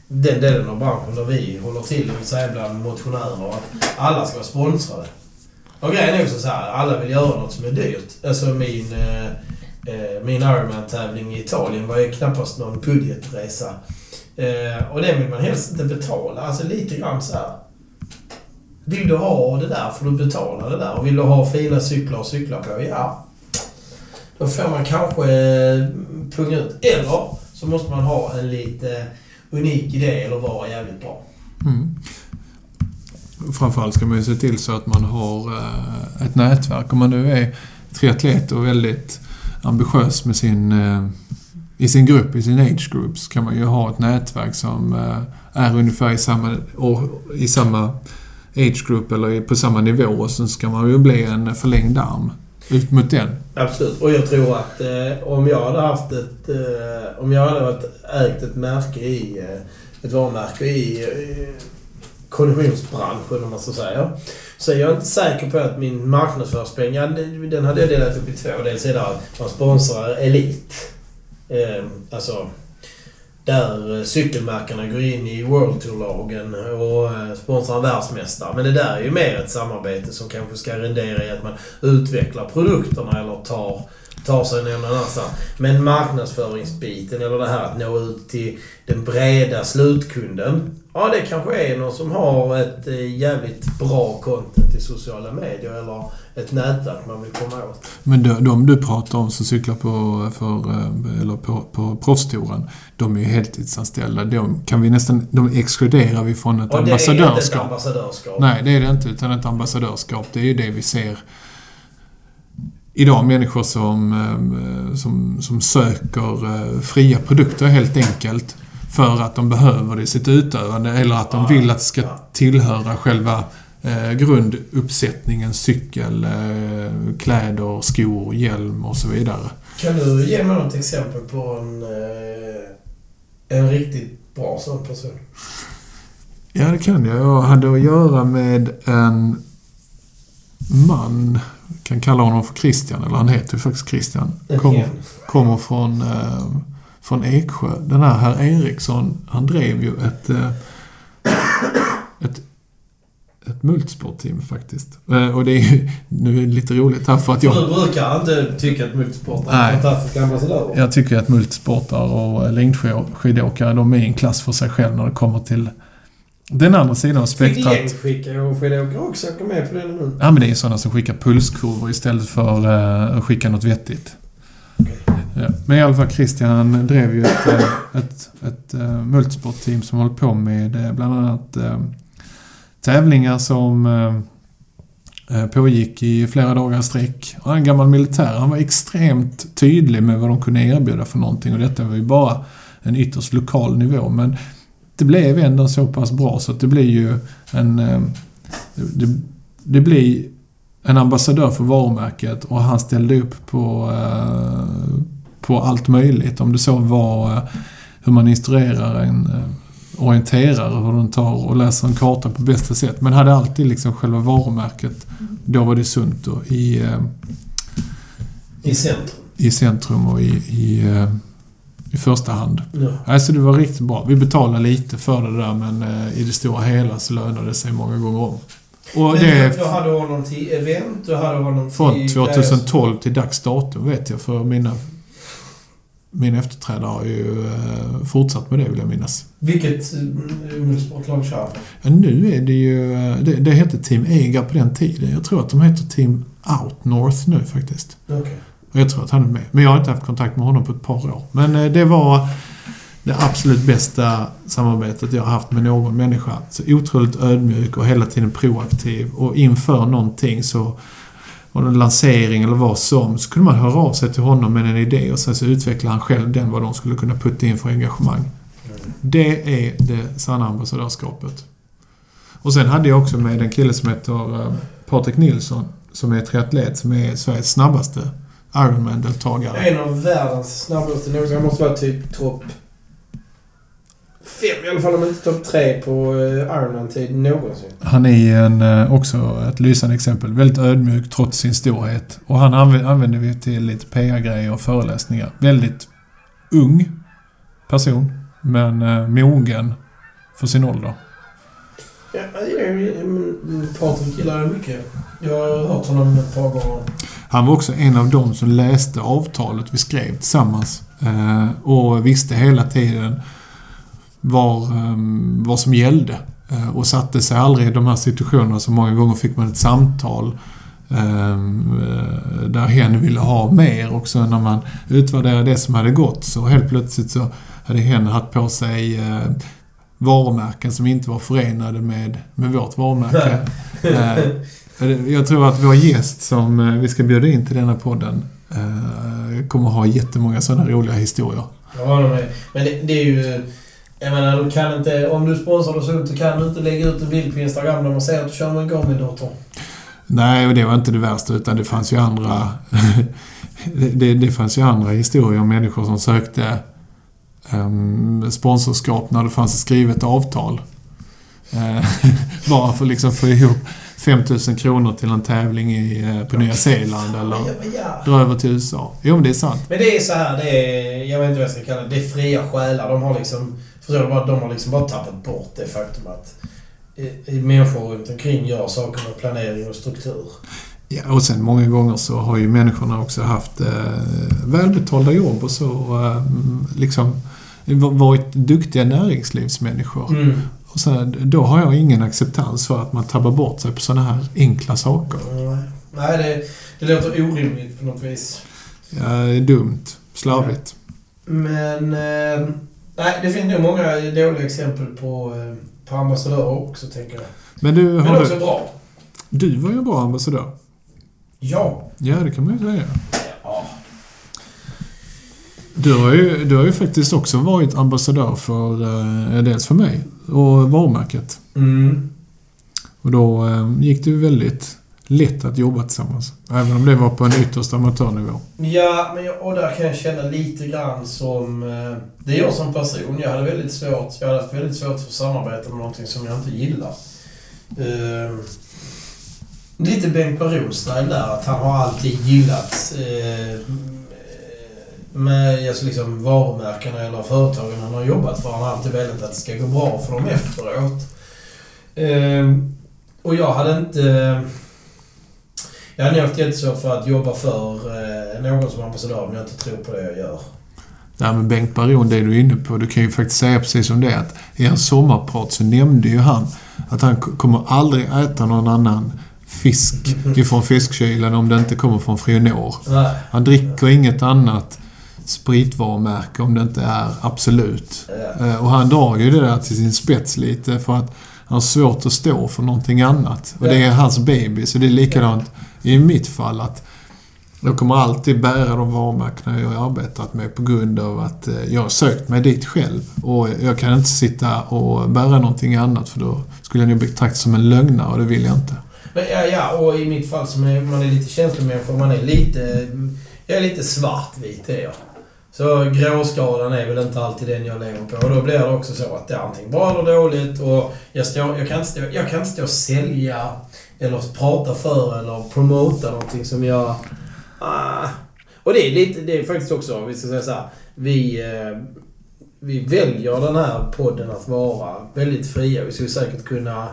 Den delen av branschen där vi håller till, det vill säga bland motionärer, att alla ska vara sponsrade. Och grejen är också så här, alla vill göra något som är dyrt. Alltså min... Eh, min Ironman-tävling i Italien var ju knappast någon budgetresa. Eh, och det vill man helst inte betala. Alltså lite grann så här. Vill du ha det där får du betala det där. Och vill du ha fina cyklar och cykla på, ja. Då får man kanske eh, punga ut. Eller så måste man ha en lite unik idé eller vara jävligt bra. mm. Framförallt ska man ju se till så att man har eh, ett nätverk. Om man nu är triatlet och väldigt ambitiös med sin, eh, i sin grupp, i sin age group, så kan man ju ha ett nätverk som eh, är ungefär i samma, och, i samma age group eller på samma nivå. Och sen ska man ju bli en förlängd arm ut mot den. Absolut. Och jag tror att eh, om jag hade haft ett... Eh, om jag hade varit, ägt ett märke i... Eh, ett varumärke i eh, kollisionsbranschen, om man så säger. Så är jag inte säker på att min marknadsföringspeng, ja, den hade jag delat upp i två. Dels är det att man sponsrar Elit. Eh, alltså där cykelmärkena går in i World Tour-lagen och eh, sponsrar en världsmästare. Men det där är ju mer ett samarbete som kanske ska rendera i att man utvecklar produkterna eller tar, tar sig någon annanstans. Men marknadsföringsbiten eller det här att nå ut till den breda slutkunden. Ja, det kanske är någon som har ett eh, jävligt bra content i sociala medier eller ett nätverk man vill komma åt. Men de, de du pratar om som cyklar på, för, eh, eller på, på proffstouren, de är ju heltidsanställda. De, kan vi nästan, de exkluderar vi från ett Och det är inte ett ambassadörskap. ambassadörskap. Nej, det är det inte. Utan ett ambassadörskap, det är ju det vi ser idag. Människor som, eh, som, som söker eh, fria produkter helt enkelt. För att de behöver det i sitt utövande eller att de vill att det ska tillhöra själva eh, grunduppsättningen. Cykel, eh, kläder, skor, hjälm och så vidare. Kan du ge mig något exempel på en, eh, en riktigt bra sån person? Ja, det kan jag. Jag hade att göra med en man, kan kalla honom för Christian, eller han heter ju faktiskt Christian. Kommer, kommer från, eh, från Eksjö. Den här herr Eriksson, han drev ju ett, eh, ett, ett multisportteam faktiskt. Eh, och det är ju nu är det lite roligt här för att jag... Du brukar inte tycka att multisport är Nej. en fantastisk ambassadör. Jag tycker att multisportare och längdskidåkare, de är en klass för sig själv när det kommer till den andra sidan av spektrat. längdskicka och skidåkare också åka med på den nu? Ja, men det är sådana som skickar pulskurvor istället för eh, att skicka något vettigt. Okej. Ja. Men i alla fall, Christian drev ju ett, eh, ett, ett uh, multisportteam som håller på med eh, bland annat eh, tävlingar som pågick i flera dagar sträck. Och han är en gammal militär. Han var extremt tydlig med vad de kunde erbjuda för någonting och detta var ju bara en ytterst lokal nivå. Men det blev ändå så pass bra så att det blir ju en... eh, Det, det blir en ambassadör för varumärket och han ställde upp på, eh, på allt möjligt. Om det så var eh, hur man instruerar en orienterare, hur de tar och läser en karta på bästa sätt. Men hade alltid liksom själva varumärket, då var det sunt och i, I centrum. i centrum och i, i, i första hand. Ja. Alltså det var riktigt bra. Vi betalade lite för det där men eh, i det stora hela så lönade det sig många gånger om. Och Men det du, hade honom till event, du hade honom till... från 2012 till dags datum vet jag för mina min efterträdare har ju eh, fortsatt med det vill jag minnas. Vilket eh, multisportlag kör? Ja, nu är det ju... Det, det hette Team Egar på den tiden. Jag tror att de heter Team Out North nu faktiskt. Okej. Och jag tror att han är med. Men jag har inte haft kontakt med honom på ett par år. Men eh, det var det absolut bästa samarbetet jag har haft med någon människa. Så otroligt ödmjuk och hela tiden proaktiv. Och inför någonting så och en lansering eller vad som, så kunde man höra av sig till honom med en idé och sen så utvecklade han själv den vad de skulle kunna putta in för engagemang. Det är det sanna ambassadörskapet. Och sen hade jag också med en kille som heter eh, Patrik Nilsson, som är triatlet, som är Sveriges snabbaste Ironman-deltagare. En av världens snabbaste någonsin. Han måste vara typ topp fem i alla fall, om inte topp tre på eh, Ironman-tid någonsin. Han är en, eh, också ett lysande exempel. Väldigt ödmjuk trots sin storhet. Och han anv- använder vi till lite PR-grejer och föreläsningar. Väldigt ung person, men eh, mogen för sin ålder. Ja, men Patrik gillar det mycket. Jag har hört honom ett par gånger. Han var också en av dem som läste avtalet vi skrev tillsammans. Eh, och visste hela tiden var, eh, vad som gällde. Eh, och satte sig aldrig i de här situationerna. Så många gånger fick man ett samtal eh, där hen ville ha mer. Och så när man utvärderade det som hade gått så helt plötsligt så hade hen haft på sig varumärken som inte var förenade med, med vårt varumärke. Jag tror att vår gäst som eh, vi ska bjuda in till denna podden eh, kommer ha jättemånga sådana roliga historier. Jag håller med. Men det, det är ju... Jag menar, du kan inte... Om du sponsrar oss ut så kan du inte lägga ut en bild på Instagram där man ser att du kör med en Garmin-dator. Nej, och det var inte det värsta utan det fanns ju andra... det, det fanns ju andra historier om människor som sökte um, sponsorskap när det fanns ett skrivet avtal. Eh, bara för att liksom få ihop 5000 kronor till en tävling i, eh, på Nya Zeeland eller dra över till USA. Jo, men det är sant. Men det är så här, det är... Jag vet inte vad jag ska kalla det. Det är fria själar. De har liksom... Förstår du? bara, De har liksom bara tappat bort det faktum att eh, människor runt omkring gör saker med planering och struktur. Ja, och sen många gånger så har ju människorna också haft eh, välbetalda jobb och så eh, liksom varit duktiga näringslivsmänniskor. Mm. Och så, då har jag ingen acceptans för att man tabbar bort sig på sådana här enkla saker. Nej, Nej det, det låter orimligt på något vis. Ja, det är dumt. Slarvigt. Men... Eh, nej, det finns nog många dåliga exempel på, eh, på ambassadörer också, tänker jag. Men du, Men också du, bra. du var ju en bra ambassadör. Ja. Ja, det kan man ju säga. ja. Du har ju, du har ju faktiskt också varit ambassadör för eh, dels för mig och varumärket. Mm. Och då eh, gick det ju väldigt lätt att jobba tillsammans. Även om det var på en ytterst amatörnivå. Ja, men jag, och där kan jag känna lite grann som... Eh, det är jag som person. Jag hade väldigt svårt, jag hade haft väldigt svårt för att samarbeta med någonting som jag inte gillar. Eh, lite Bengt Baron-style där, att han har alltid gillat eh, med alltså liksom varumärkena eller företagen han har jobbat för. Han har alltid velat att det ska gå bra för dem efteråt. Eh, och jag hade inte... Jag hade haft jättesvårt för att jobba för eh, någon som ambassadör om jag inte tror på det jag gör. Ja, men Bengt Baron, det du är inne på, du kan ju faktiskt säga precis som det att i en sommarprat så nämnde ju han att han kommer aldrig äta någon annan fisk ifrån fiskkylen om det inte kommer från Frionor. Nej. Han dricker inget annat spritvarumärke om det inte är Absolut. Ja. Eh, Och han drar ju det där till sin spets lite för att han har svårt att stå för någonting annat. Och det är hans baby, så det är likadant i mitt fall att jag kommer alltid bära de varumärkena jag har arbetat med på grund av att eh, jag har sökt mig dit själv. Och jag kan inte sitta och bära någonting annat för då skulle jag nog betraktas som en lögnare och det vill jag inte. Men ja, ja, och i mitt fall som är, man är lite känslomänniska, man är lite... Jag är lite svartvit är jag. Så gråskalan är väl inte alltid den jag lever på. Och då blir det också så att det är antingen bra eller dåligt. Och jag, står, jag, kan inte stå, jag kan inte stå och sälja eller prata för eller promota någonting som jag... Ah. Och det är lite, det är faktiskt också, vi ska säga så här, vi... Eh, vi väljer den här podden att vara väldigt fria. Vi skulle säkert kunna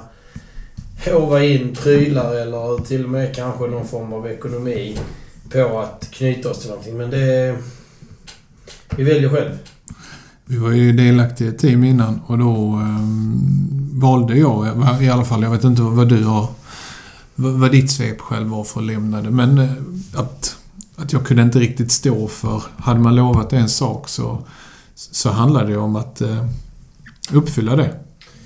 håva in prylar eller till och med kanske någon form av ekonomi på att knyta oss till någonting. Men det... Vi väljer själv. Vi var ju delaktiga i ett team innan och då eh, valde jag, i alla fall, jag vet inte vad du har, vad, vad ditt svep själv var för att lämna det, men eh, att, att jag kunde inte riktigt stå för, hade man lovat en sak så, så handlade det om att eh, uppfylla det.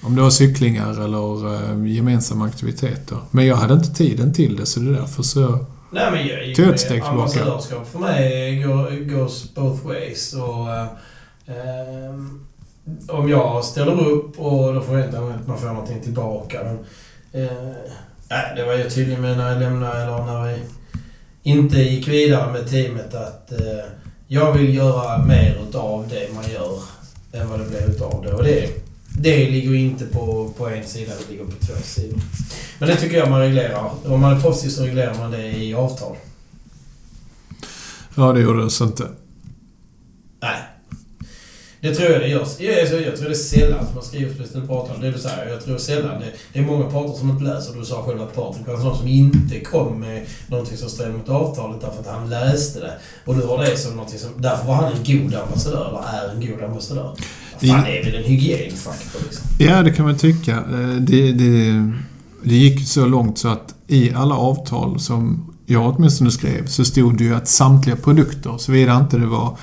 Om det var cyklingar eller eh, gemensamma aktiviteter. Men jag hade inte tiden till det så det är därför så... Nej men jag, Ta ett steg tillbaka. ambassadörskap för mig går, goes both ways. Och, eh, ehm, om jag ställer upp och då förväntar jag mig att man får någonting tillbaka. Men, eh, det var jag tydlig med när jag lämnade, eller när vi inte gick vidare med teamet att eh, jag vill göra mer utav det man gör än vad det blev utav det. Och det, det ligger inte på, på en sida, det ligger på två sidor. Men det tycker jag man reglerar. Om man är proffsig så reglerar man det i avtal. Ja, det gjordes inte. Nej. Det tror jag det görs. Jag, jag, jag tror det är sällan som man skriver speciellt på avtal. Det du säger. Jag tror sällan det, det är många parter som inte läser. Du sa själv att Patrik var en sån som inte kom med någonting som stred mot avtalet därför att han läste det. Och du har det som någonting som... Därför var han en god ambassadör, eller är en god ambassadör. Fan, det är väl en hygienfaktor liksom. Ja, det kan man tycka. Eh, Det, det, det gick så långt så att i alla avtal som jag åtminstone skrev så stod det ju att samtliga produkter, såvida inte det var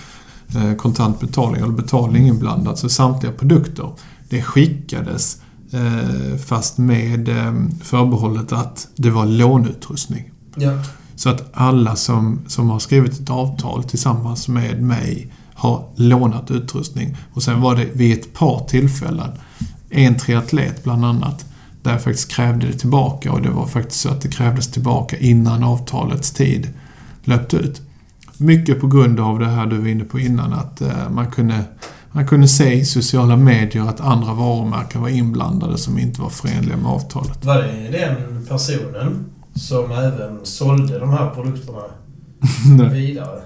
eh, kontant betalning eller betalning inblandat, så samtliga produkter, det skickades eh, fast med eh, förbehållet att det var lånutrustning. Ja. Så att alla som, som har skrivit ett avtal tillsammans med mig har lånat utrustning. Och sen var det vid ett par tillfällen, en triatlet bland annat, där jag faktiskt krävde det tillbaka och det var faktiskt så att det krävdes tillbaka innan avtalets tid löpte ut. Mycket på grund av det här du var inne på innan, att eh, man kunde man kunde se i sociala medier att andra varumärken var inblandade som inte var förenliga med avtalet. Var det den personen som även sålde de här produkterna vidare?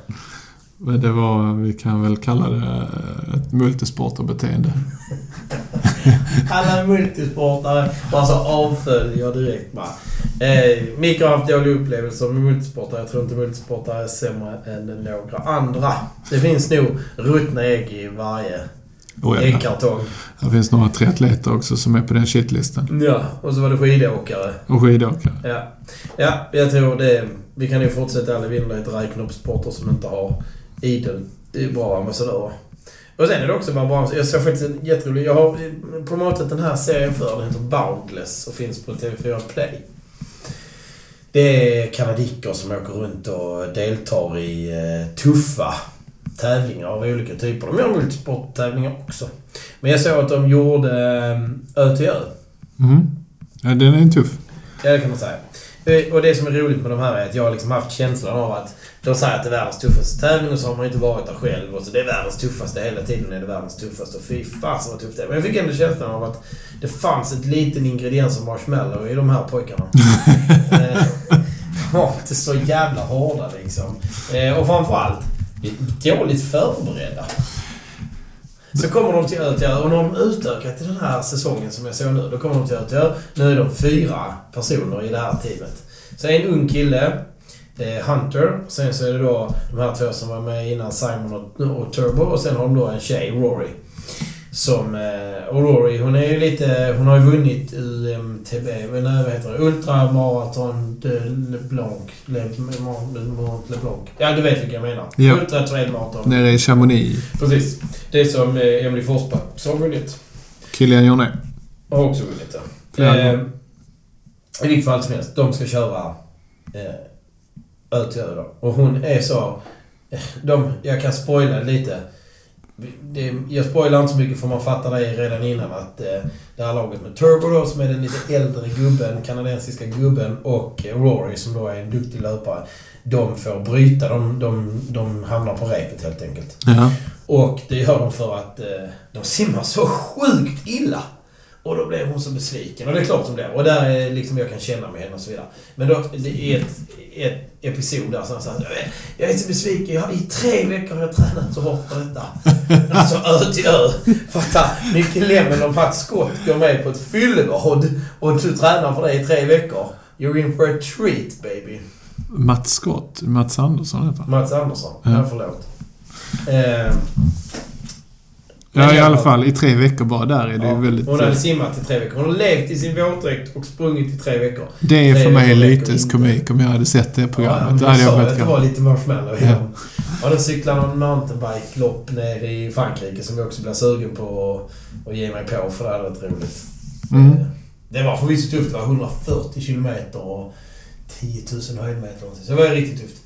Men det var, vi kan väl kalla det ett multisporterbeteende. Alla multisportare bara så avföljer direkt bara. Eh, Micke har haft dåliga upplevelser med multisportare. Jag tror inte multisportare är sämre än några andra. Det finns nog ruttna ägg i varje ja, äggkartong. det finns några triatleter också som är på den shitlistan. Ja, och så var det skidåkare. Och skidåkare. Ja. ja, jag tror det. Vi kan ju fortsätta alla vinnare räkna upp sporter som inte har idel det är bra ambassadörer. Och sen är det också bara bra... Jag såg faktiskt en jätterolig... Jag har promotat den här serien för. Den heter Boundless och finns på TV4 Play. Det är kanadicker som åker runt och deltar i eh, tuffa tävlingar av olika typer. De gör multisporttävlingar också. Men jag såg att de gjorde eh, Ö till Ö. Mm. Ja, den är tuff. Ja, det kan man säga. Och det som är roligt med de här är att jag har liksom haft känslan av att de säger att det är världens tuffaste tävling och så har man inte varit där själv. Och så det är världens tuffaste. Hela tiden är det världens tuffaste. Och fy fasen vad tufft det är. Men jag fick ändå känslan av att det fanns ett liten ingrediens av marshmallow i de här pojkarna. Eh, de var inte så jävla hårda liksom. Eh, Och framförallt dåligt förberedda. Så kommer de till Ö och när de utökat till den här säsongen som jag såg nu. Då kommer de till Ö. Nu är de fyra personer i det här teamet. Så en ung kille, eh, Hunter. Sen så är det då de här två som var med innan, Simon och, och Turbo. Och sen har de då en tjej, Rory. Som... eh, Och Rory, hon är ju lite... Hon har ju vunnit UMTB, men vad heter det? Ultramaraton de LeBlanc. Le, Le, LeBlanc. Ja, du vet vilka jag menar. Ja. Ultra trail marathon. Nere i Chamonix. Precis. Det är som eh, Emily Forsberg som har vunnit. Kilian Jornet. Har också vunnit det. Flera Eh. I vilket fall som helst. De ska köra eh, Ö till Ö då. Och hon är så... eh, De, jag kan spoila lite. Det, jag spoilar inte så mycket för man fattar det redan innan att eh, det här laget med Turbo då, som är den lite äldre gubben, kanadensiska gubben och eh, Rory som då är en duktig löpare. De får bryta. De, de, de hamnar på repet helt enkelt. Ja. Och det gör de för att eh, de simmar så sjukt illa. Och då blev hon så besviken. Och det är klart som det är. Och där är liksom jag kan känna med henne och så vidare. Men då, det är ett, ett episod där som säger Jag är så besviken. Jag I tre veckor har jag tränat så hårt på detta. alltså ö till ö. Fatta. Micke Lemmen och Mats Scott går med på ett fyllebad och du tränar för det i tre veckor. You're in for a treat baby. Mats Scott. Mats Andersson heter han. Mats Andersson. Ja. Ja, förlåt. Eh, Ja, i alla fall. I tre veckor bara där är det ju Ja, väldigt... Hon hade simmat i tre veckor. Hon har levt i sin våtdräkt och sprungit i tre veckor. Det är tre för mig inte. komik om jag hade sett det Ja, programmet. Då jag hade jag sa att det var lite marshmallow i Ja. Ja, de cyklade någon mountainbike-lopp nere i Frankrike som jag också blev sugen på att, ge mig på för det hade varit roligt. Mm. Det var förvisso tufft. Det var 140 kilometer och 10 000 höjdmeter. Så det var riktigt tufft.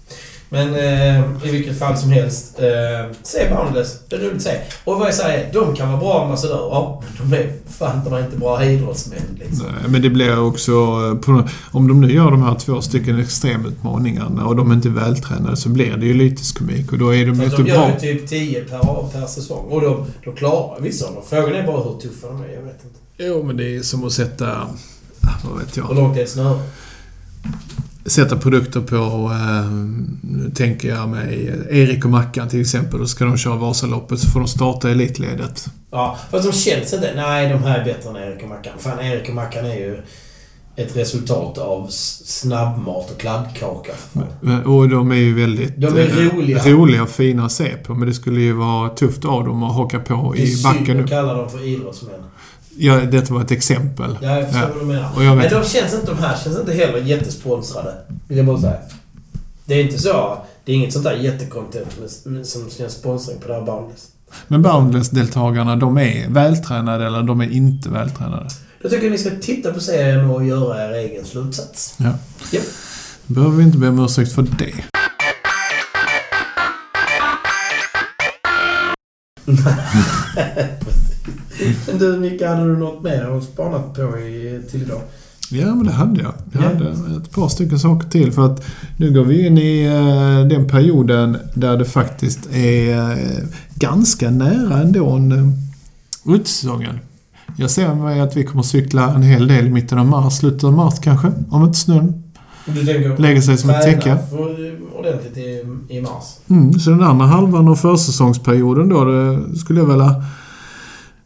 Men eh, i vilket fall som helst, eh, se Boundless. Det är roligt att se. Och vad jag säger, de kan vara bra ambassadörer, men de är fan de är inte bra idrottsmän. Liksom. Nej, men det blir också... eh, På, om de nu gör de här två stycken extremutmaningarna och de är inte vältränade så blir det ju lyteskomik och då är de För inte de gör bra. ju typ 10 per, per säsong. Och de, de klarar vissa av dem. Frågan är bara hur tuffa de är. Jag vet inte. Jo, men det är som att sätta... ah, Vad vet Hur jag? långt är ett snöre? Sätta produkter på... Eh, nu tänker jag mig Erik och Mackan till exempel. Då ska de köra Vasaloppet så får de starta elitledet. Ja, fast de känns inte... Nej, de här är bättre än Erik och Mackan. Fan, Erik och Mackan är ju ett resultat av snabbmat och kladdkaka. Och de är ju väldigt... De är eh, roliga. roliga och fina att se på. Men det skulle ju vara tufft av dem att haka på Det i backen nu. att kalla dem för idrottsmän. Ja, detta var ett exempel. Ja, jag förstår Ja. vad du menar. Och jag vet Men de känns inte, de här känns inte heller jättesponsrade. Vill jag bara säga. Det är inte så... Det är inget sånt där med- som känns sponsring på det här bandet. Men Boundless-deltagarna, de är vältränade eller de är inte vältränade? Jag tycker ni ska titta på serien och göra er egen slutsats. Ja. Japp. behöver vi inte be om ursäkt för det. Men du Micke, hade du något mer att spanat på i, till idag? Ja, men det hade jag. Jag Ja. hade ett par stycken saker till. För att nu går vi in i eh, den perioden där det faktiskt är eh, ganska nära ändå en uh, utesäsongen. Jag ser mig att vi kommer cykla en hel del i mitten av mars, slutet av mars kanske. Om inte snön Du tänker lägger sig som ett täcke. ordentligt i, i mars? Mm, så den andra halvan av försäsongsperioden då, det skulle jag vilja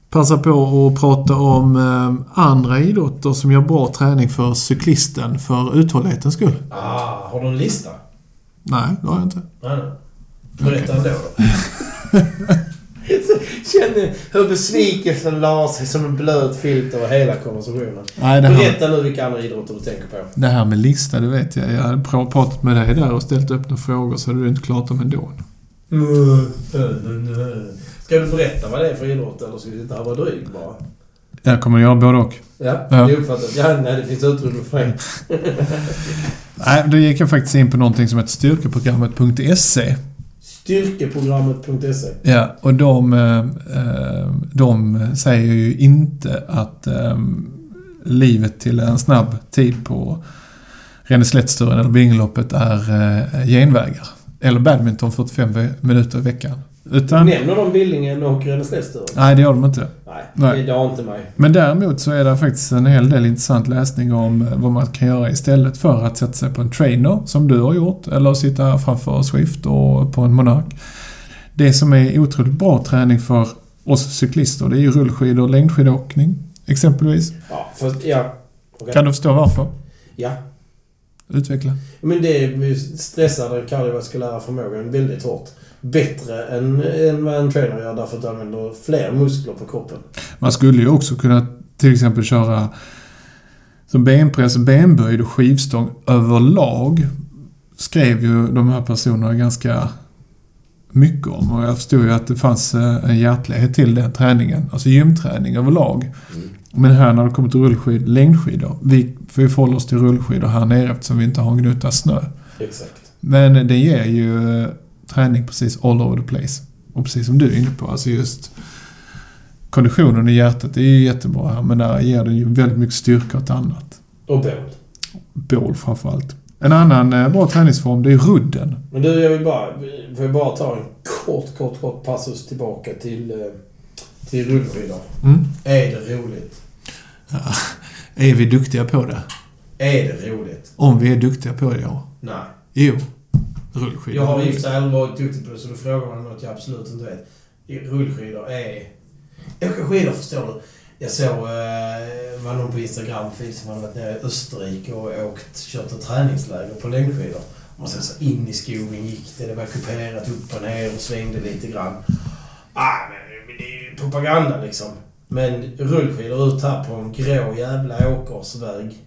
passa på att prata om eh, andra idrotter som gör bra träning för cyklisten för uthållighetens skull. Ah, har du en lista? Nej, det har jag inte. Nej, nej. Berätta ändå då. Känner hur besvikelsen la sig som en blöt filt över hela konversationen. Nej, det här, Berätta nu vilka andra idrotter du tänker på. det här med lista, det vet jag. Jag hade pra- pratat med dig där och ställt öppna frågor så hade du inte klarat dem ändå. Ska du berätta vad det är för idrott eller ska vi sitta här och vara dryg bara? Jag kommer göra både och. Ja, Ja. det är uppfattat. Ja, nej, det finns utrymme för det. Nej, då gick jag faktiskt in på någonting som heter styrkeprogrammet.se. Styrkeprogrammet.se Ja, och de, eh, de säger ju inte att eh, livet till en snabb tid på Renneslättsturen eller Bingoloppet är eh, genvägar. Eller badminton 45 ve- minuter i veckan. Utan... Nämner de Billingen och Renneslättsturen? Nej, det gör de inte. Nej, Nej. det har inte mig. Men däremot så är det faktiskt en hel del intressant läsning om eh, vad man kan göra istället för att sätta sig på en trainer, som du har gjort, eller sitta framför Swift och på en Monark. Det som är otroligt bra träning för oss cyklister, det är ju rullskidor och längdskidåkning, exempelvis. Ja, fast ja. Okej. Kan du förstå varför? Ja. Utveckla. Men det stressar den kardiovaskulära förmågan väldigt hårt. Bättre än, än vad en trainer gör därför att du använder fler muskler på kroppen. Man skulle ju också kunna till exempel köra som benpress, benböjd och skivstång överlag skrev ju de här personerna ganska mycket om. Och jag förstod ju att det fanns eh, en hjärtlighet till den träningen. Alltså gymträning överlag. Men här när det kommer till rullskid, längdskidor. Vi får ju förhålla oss till rullskidor här nere eftersom vi inte har en gnutta snö. Exakt. Men det ger ju träning precis all over the place. Och precis som du är inne på, alltså just konditionen i hjärtat är ju jättebra här, men där ger den ju väldigt mycket styrka åt annat. Och bål. Bål framförallt. En annan eh, bra träningsform, det är rudden. Men du, jag vill bara, får jag bara ta en kort, kort, kort passus tillbaka till, eh, till rullskidor. Mm. Är det roligt? Är vi duktiga på det? Är det roligt? Om vi är duktiga på det, ja. Nej. Jo. Rullskidor. Jag har i och för sig aldrig varit duktig på det, så då frågar man något jag absolut inte vet. Rullskidor är... Åka skidor förstår du. Jag såg, eh, var någon på Instagram feed som hade varit nere i Österrike och åkt, kört ett träningsläger på längdskidor. Och sen så in i skogen gick det, det var kuperat upp och ner och svängde lite grann. Ah, men det är ju propaganda liksom. Men rullskidor ut här på en grå jävla åkersväg.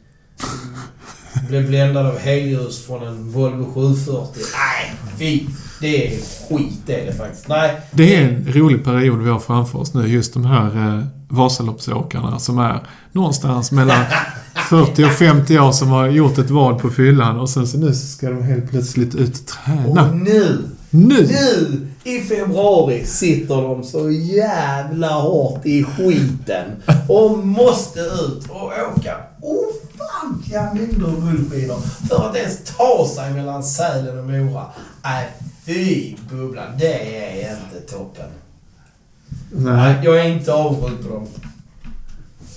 Blev bländad av helljus från en Volvo 740. Nej, fy! Det är skit det är det faktiskt. Nej. Det är en rolig period vi har framför oss nu. Just de här eh, Vasaloppsåkarna som är någonstans mellan 40 och 50 år som har gjort ett val på fyllan och sen så nu ska de helt plötsligt ut och träna. Och nu, Nu! nu i februari sitter de så jävla hårt i skiten och måste ut och åka ofantliga mängder rullskidor för att ens ta sig mellan Sälen och Mora. Nej, fy bubblan. Det är inte toppen. Nej, jag är inte avundsjuk på dem.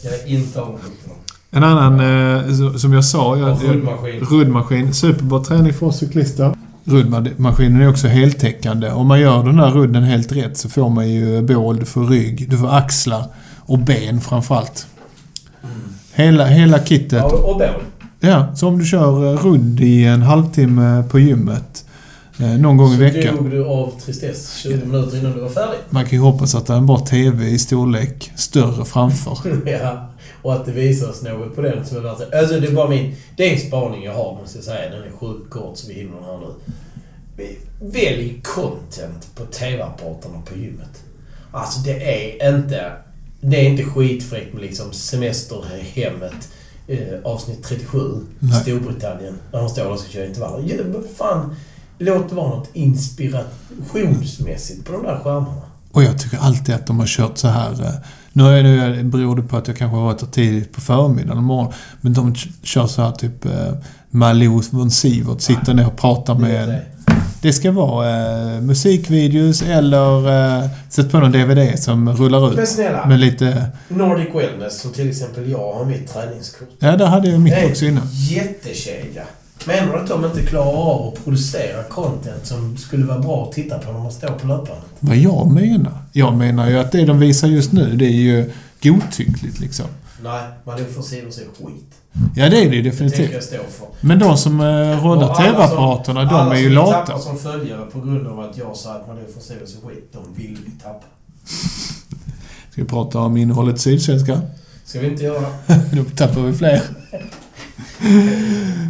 Jag är inte avundsjuk på dem. En annan, eh, som jag sa, jag, rullmaskin. ruddmaskin. Superbra träning för oss cyklister. Ruddmaskinen är också heltäckande. Om man gör den där rudden helt rätt så får man ju bål, du får rygg, du får axlar och ben framförallt. Hela, hela kittet. Ja, och bål. Ja, så om du kör eh, rudd i en halvtimme på gymmet eh, någon gång i Så veckan. dog du av tristess 20 minuter innan du var färdig. Man kan ju hoppas att det är en bra TV i storlek, större framför. ja, och att det visas något på den som är värt det. Alltså det är bara min... Det är en spaning jag har måste jag säga. Den är sjukt kort så vi hinner den här nu. Välj content på TV-apparaterna på gymmet. Alltså det är inte... Det är inte skitfräckt med liksom semesterhemmet eh, avsnitt 37 Nej. Storbritannien. När de står och ska köra intervaller. Ja, fan, låt det vara något inspirationsmässigt på de där skärmarna. Och jag tycker alltid att de har kört så här... eh, Nu är det, beror det på att jag kanske har varit där tidigt på förmiddagen och morgonen. Men de kör så här typ... Eh, Malou von Sivert sitter ner och pratar med. Det ska vara eh, musikvideos eller eh, sätt på någon DVD som rullar Men ut. snälla, Med lite... Nordic Wellness som till exempel jag har mitt träningskort. Ja, där hade jag mitt är också innan. jättekedja. Menar du att de inte klarar av att producera content som skulle vara bra att titta på när man står på löpbandet? Vad jag menar? Jag menar ju att det de visar just nu, det är ju godtyckligt liksom. Nej, man är för sidor sig skit. Ja, det är det ju Det definitivt. jag stå för. Men de som eh, råddar alla TV-apparaterna, de alla är ju lata. tappar som följare på grund av att jag sa att man är för sidor sig skit, de vill vi tappa. Ska vi prata om innehållet i Sydsvenska? Ska vi inte göra det? Då tappar vi fler.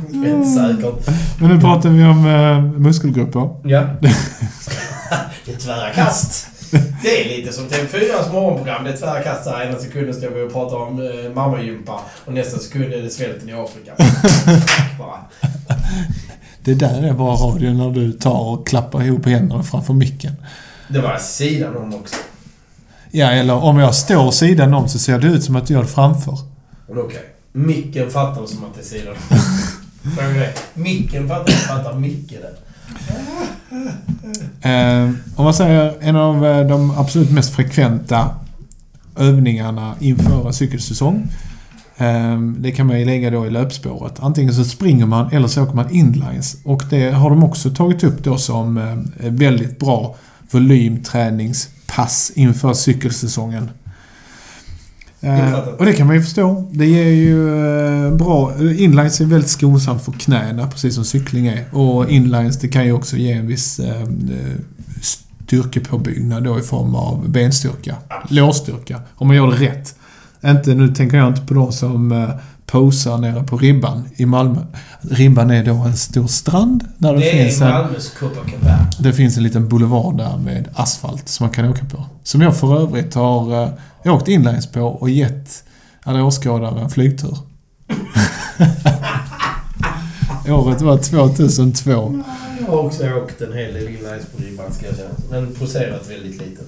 Det är inte säkert. Men nu pratar vi om eh, muskelgrupper. Ja. det är tvära kast. Det är lite som TV4s morgonprogram. Det är tvära kast här. Ena sekunden står vi och pratar om eh, mammagympa och nästa sekund är det svälten i Afrika. Det där är bara radio när du tar och klappar ihop händerna framför micken. Det var sidan om också. Ja, eller om jag står sidan om så ser det ut som att du gör det framför. Okej. Micken fattar som att det är sidan om. Micken fattar, fattar Micke det. Eh, om man säger en av eh, de absolut mest frekventa övningarna inför en cykelsäsong. Eh, det kan man ju lägga då i löpspåret. Antingen så springer man eller så åker man inlines. Och det har de också tagit upp då som eh, väldigt bra volymträningspass inför cykelsäsongen. Eh, och det kan man ju förstå. Det ger ju eh, bra... Inlines är väldigt skonsamt för knäna, precis som cykling är. Och inlines, det kan ju också ge en viss eh, styrkepåbyggnad då i form av benstyrka. Lårstyrka. Om man gör det rätt. Inte, nu tänker jag inte på de som eh, posar nere på Ribban i Malmö. Ribban är då en stor strand där det, Det finns är. Malmös Copacabana. Det finns en liten boulevard där med asfalt som man kan åka på. Som jag för övrigt har åkt inlines på och gett alla åskådare en flygtur. Året var 2002. Jag har också åkt en hel del inlines på ribban ska jag säga. Men poserat väldigt lite.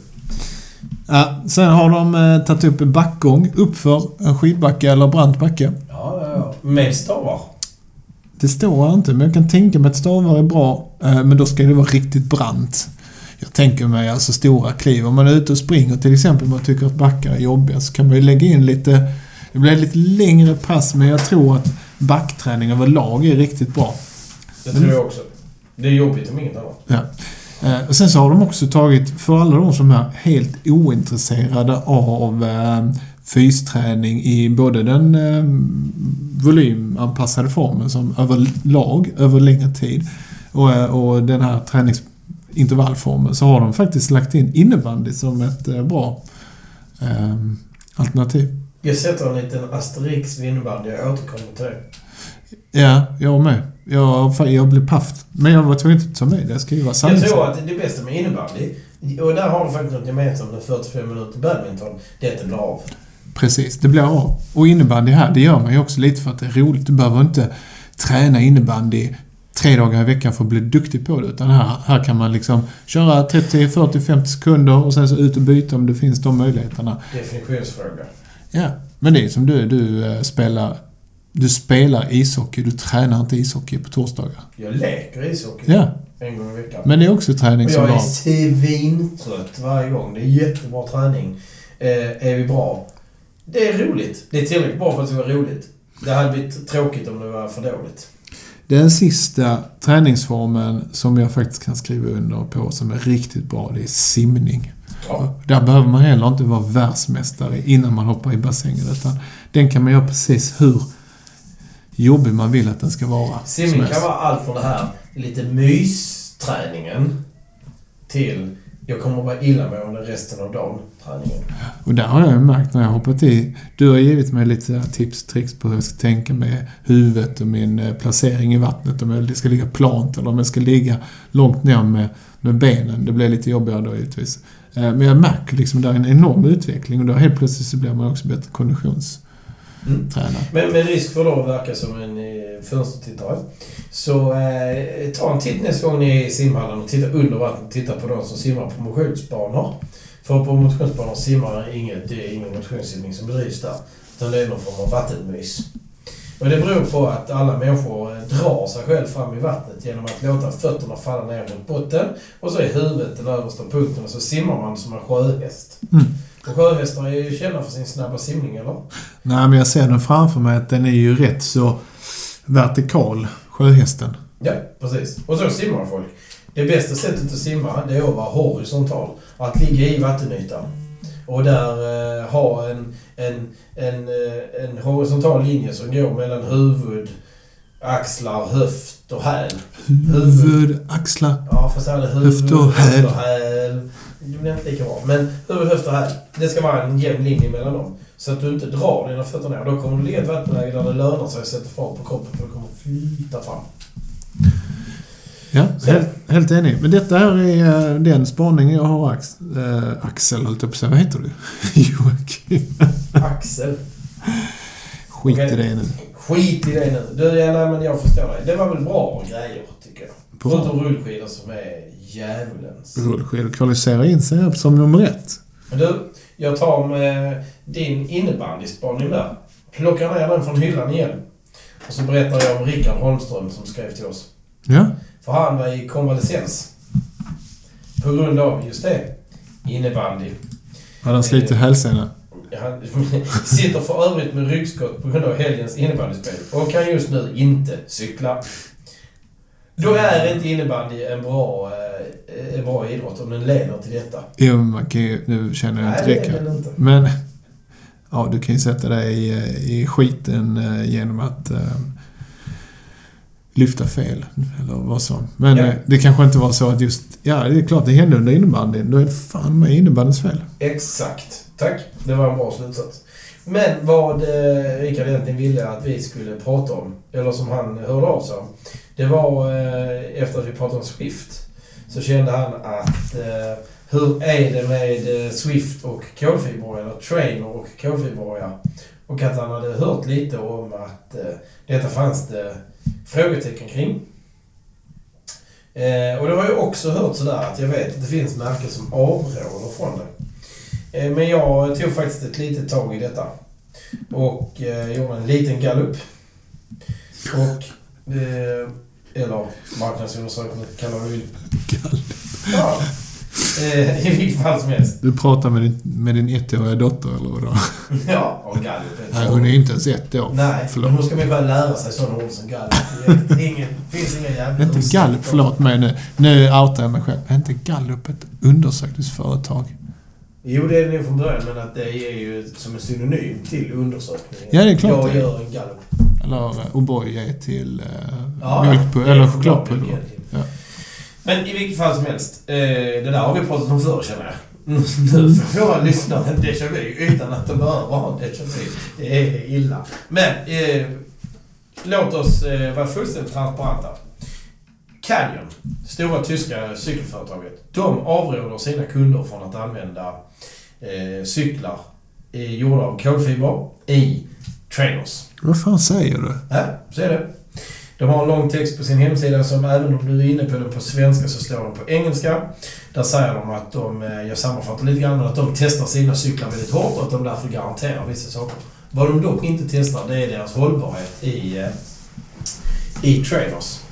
Ja, sen har de eh, tagit upp en backgång uppför en skidbacke eller brant backe. Ja, ja, ja. Med stavar. Det står här inte, men jag kan tänka mig att stavar är bra. Eh, men då ska det vara riktigt brant. Jag tänker mig alltså stora kliv. Om man är ute och springer till exempel man tycker att backar är jobbiga så kan man ju lägga in lite... Det blir lite längre pass men jag tror att backträning överlag är riktigt bra. Det tror jag också. Det är jobbigt om inget annat. Ja. Eh, och sen så har de också tagit, för alla de som är helt ointresserade av eh, fysträning i både den eh, volymanpassade formen som överlag, över längre tid och, eh, och den här träningsintervallformen så har de faktiskt lagt in innebandy som ett eh, bra eh, alternativ. Jag sätter en liten asterix vid innebandy. Jag återkommer till det. Ja, jag med. Jag, jag blev paff. Men jag var tvungen att ta med det. Jag ska ju vara Jag sanningsenlig. tror att det bästa med innebandy, och där har de faktiskt något gemensamt med 45 minuter badminton, det är att det blir av. Precis, det blir av. Och innebandy här, det gör man ju också lite för att det är roligt. Du behöver inte träna innebandy tre dagar i veckan för att bli duktig på det. Utan här, här kan man liksom köra 30, 40, 50 sekunder och sen så ut och byta om det finns de möjligheterna. Definitionsfråga. Ja, men det är som du, du eh, spelar... Du spelar ishockey, du tränar inte ishockey på torsdagar. Jag leker ishockey Ja, en gång i veckan. men det är också träning som jag är svintrött varje gång. Det är jättebra träning. Eh, är vi bra? Det är roligt. Det är tillräckligt bra för att det ska vara roligt. Det hade blivit tråkigt om det var för dåligt. Den sista träningsformen som jag faktiskt kan skriva under på som är riktigt bra, det är simning. Ja. Där behöver man heller inte vara världsmästare innan man hoppar i bassängen. Utan den kan man göra precis hur jobbig man vill att den ska vara. Simning kan vara allt från det här lite mysträningen till jag kommer att vara illamående resten av dagen, träningen. Och där har jag ju märkt när jag hoppat i. Du har givit mig lite tips och tricks på hur jag ska tänka med huvudet och min eh, placering i vattnet. Om jag ska ligga plant eller om jag ska ligga långt ner med, med benen. Det blir lite jobbigare då givetvis. Eh, Men jag märker liksom att det är en enorm utveckling och då helt plötsligt så blir man också bättre konditionstränad. Mm. Men med risk för då att verka som en eh, fönstertittare. Så eh, ta en titt nästa gång ni är i simhallen och titta under vattnet. Titta på de som simmar på motionsbanor. För på motionsbanor simmar inget, det är ingen motionssimning som bedrivs där. Utan det är någon form av vattenmys. Och det beror på att alla människor eh, drar sig själv fram i vattnet genom att låta fötterna falla ner mot botten. Och så är huvudet den översta punkten och så simmar man som en sjöhäst. Mm. Och sjöhästar är ju kända för sin snabba simning, eller? Nej, men jag ser den framför mig att den är ju rätt så vertikal, sjöhästen. Ja, precis. Och så simmar folk. Det bästa sättet att simma, det är att vara horisontal. Att ligga i vattenytan. Och där eh, ha en, en, en, eh, en horisontal linje som går mellan huvud, axlar, höft och häl. Huvud, axlar. Ja, fast huvud, Höft och häl. höft och häl. Det blir inte lika bra. Men huvud, höft och häl. Det ska vara en jämn linje mellan dem. Så att du inte drar dina fötter ner. Då kommer du ligga i ett vattenläge där det lönar sig att sätta fart på kroppen för du kommer flyta fram. Ja, helt, helt enig. Men detta här är eh, den spaningen jag har, Ax, eh, Axel, höll jag på. Vad heter du? Joakim. Axel. Skit Okej. i det nu. Skit i det nu. Du, ja, nej, men jag förstår dig. Det var väl bra grejer, tycker jag. Förutom rullskidor som är djävulens. Rullskidor kvalificerar in sig som nummer ett. Men du, jag tar med din innebandyspaning där. Plockar ner den från hyllan igen. Och så berättar jag om Rickard Holmström som skrev till oss. Ja. För han var i konvalescens. På grund av, just det, innebandy. Hade han slitit hälsenan? Han sitter för övrigt med ryggskott på grund av helgens innebandyspel och kan just nu inte cykla. Då är inte innebandy en bra, eh, en bra idrott om den leder till detta. Jo, man kan ju, nu känner jag inte Nej, det den inte. Men, ja, du kan ju sätta dig i, i skiten eh, genom att eh, lyfta fel, eller vad som. Men Ja. eh, det kanske inte var så att just, ja, det är klart det hände under innebandyn. Då är det fan med innebandyns fel. Exakt. Tack. Det var en bra slutsats. Men vad eh, Rickard egentligen ville att vi skulle prata om, eller som han hörde av sig om, det var eh, efter att vi pratade om Swift. Så kände han att eh, hur är det med eh, Swift och kolfiberolja, eller Trainer och kolfiberolja? Och att han hade hört lite om att eh, detta fanns det frågetecken kring. Eh, och det har jag också hört sådär att jag vet att det finns märken som avråder från det. Eh, men jag tog faktiskt ett litet tag i detta. Och eh, gjorde en liten gallup. Och... Eh, eller marknadsundersökning, kallar du vill. Ja. Eh, I vilket fall som helst. Du pratar med din, med din ettåriga dotter, eller vadå? Ja, och gallup. Nej, hon är inte ens ett år. Nej, Förlåt. men hon ska människa lära sig sådana ord som gallup. Det ingen, finns inga jävla Inte. Gallup, förlåt mig nu. Nu outar jag mig själv. Är inte Gallup ett undersökningsföretag? Jo, det är det från början, men att det är ju som en synonym till undersökningen. Ja, det är klart Jag gör en gallup. Eller uh, O'boy till uh, Ja, mjölkpulver, eller chokladpulver. Ja. Men i vilket fall som helst. Eh, det där har vi pratat om förr känner jag. Nu får våra lyssnare en déjà vu utan att de behöver ha en déjà vu. Det är illa. Men eh, låt oss eh, vara fullständigt transparenta. Canyon, stora tyska cykelföretaget, de avråder sina kunder från att använda eh, cyklar är gjorda av kolfiber i trainers. Vad fan säger du? Ja, så är det. De har en lång text på sin hemsida som även om du är inne på den på svenska så står den på engelska. Där säger de att de, eh, jag sammanfattar lite grann, att de testar sina cyklar väldigt hårt och att de därför garanterar vissa saker. Vad de dock inte testar det är deras hållbarhet i, eh, i trailers.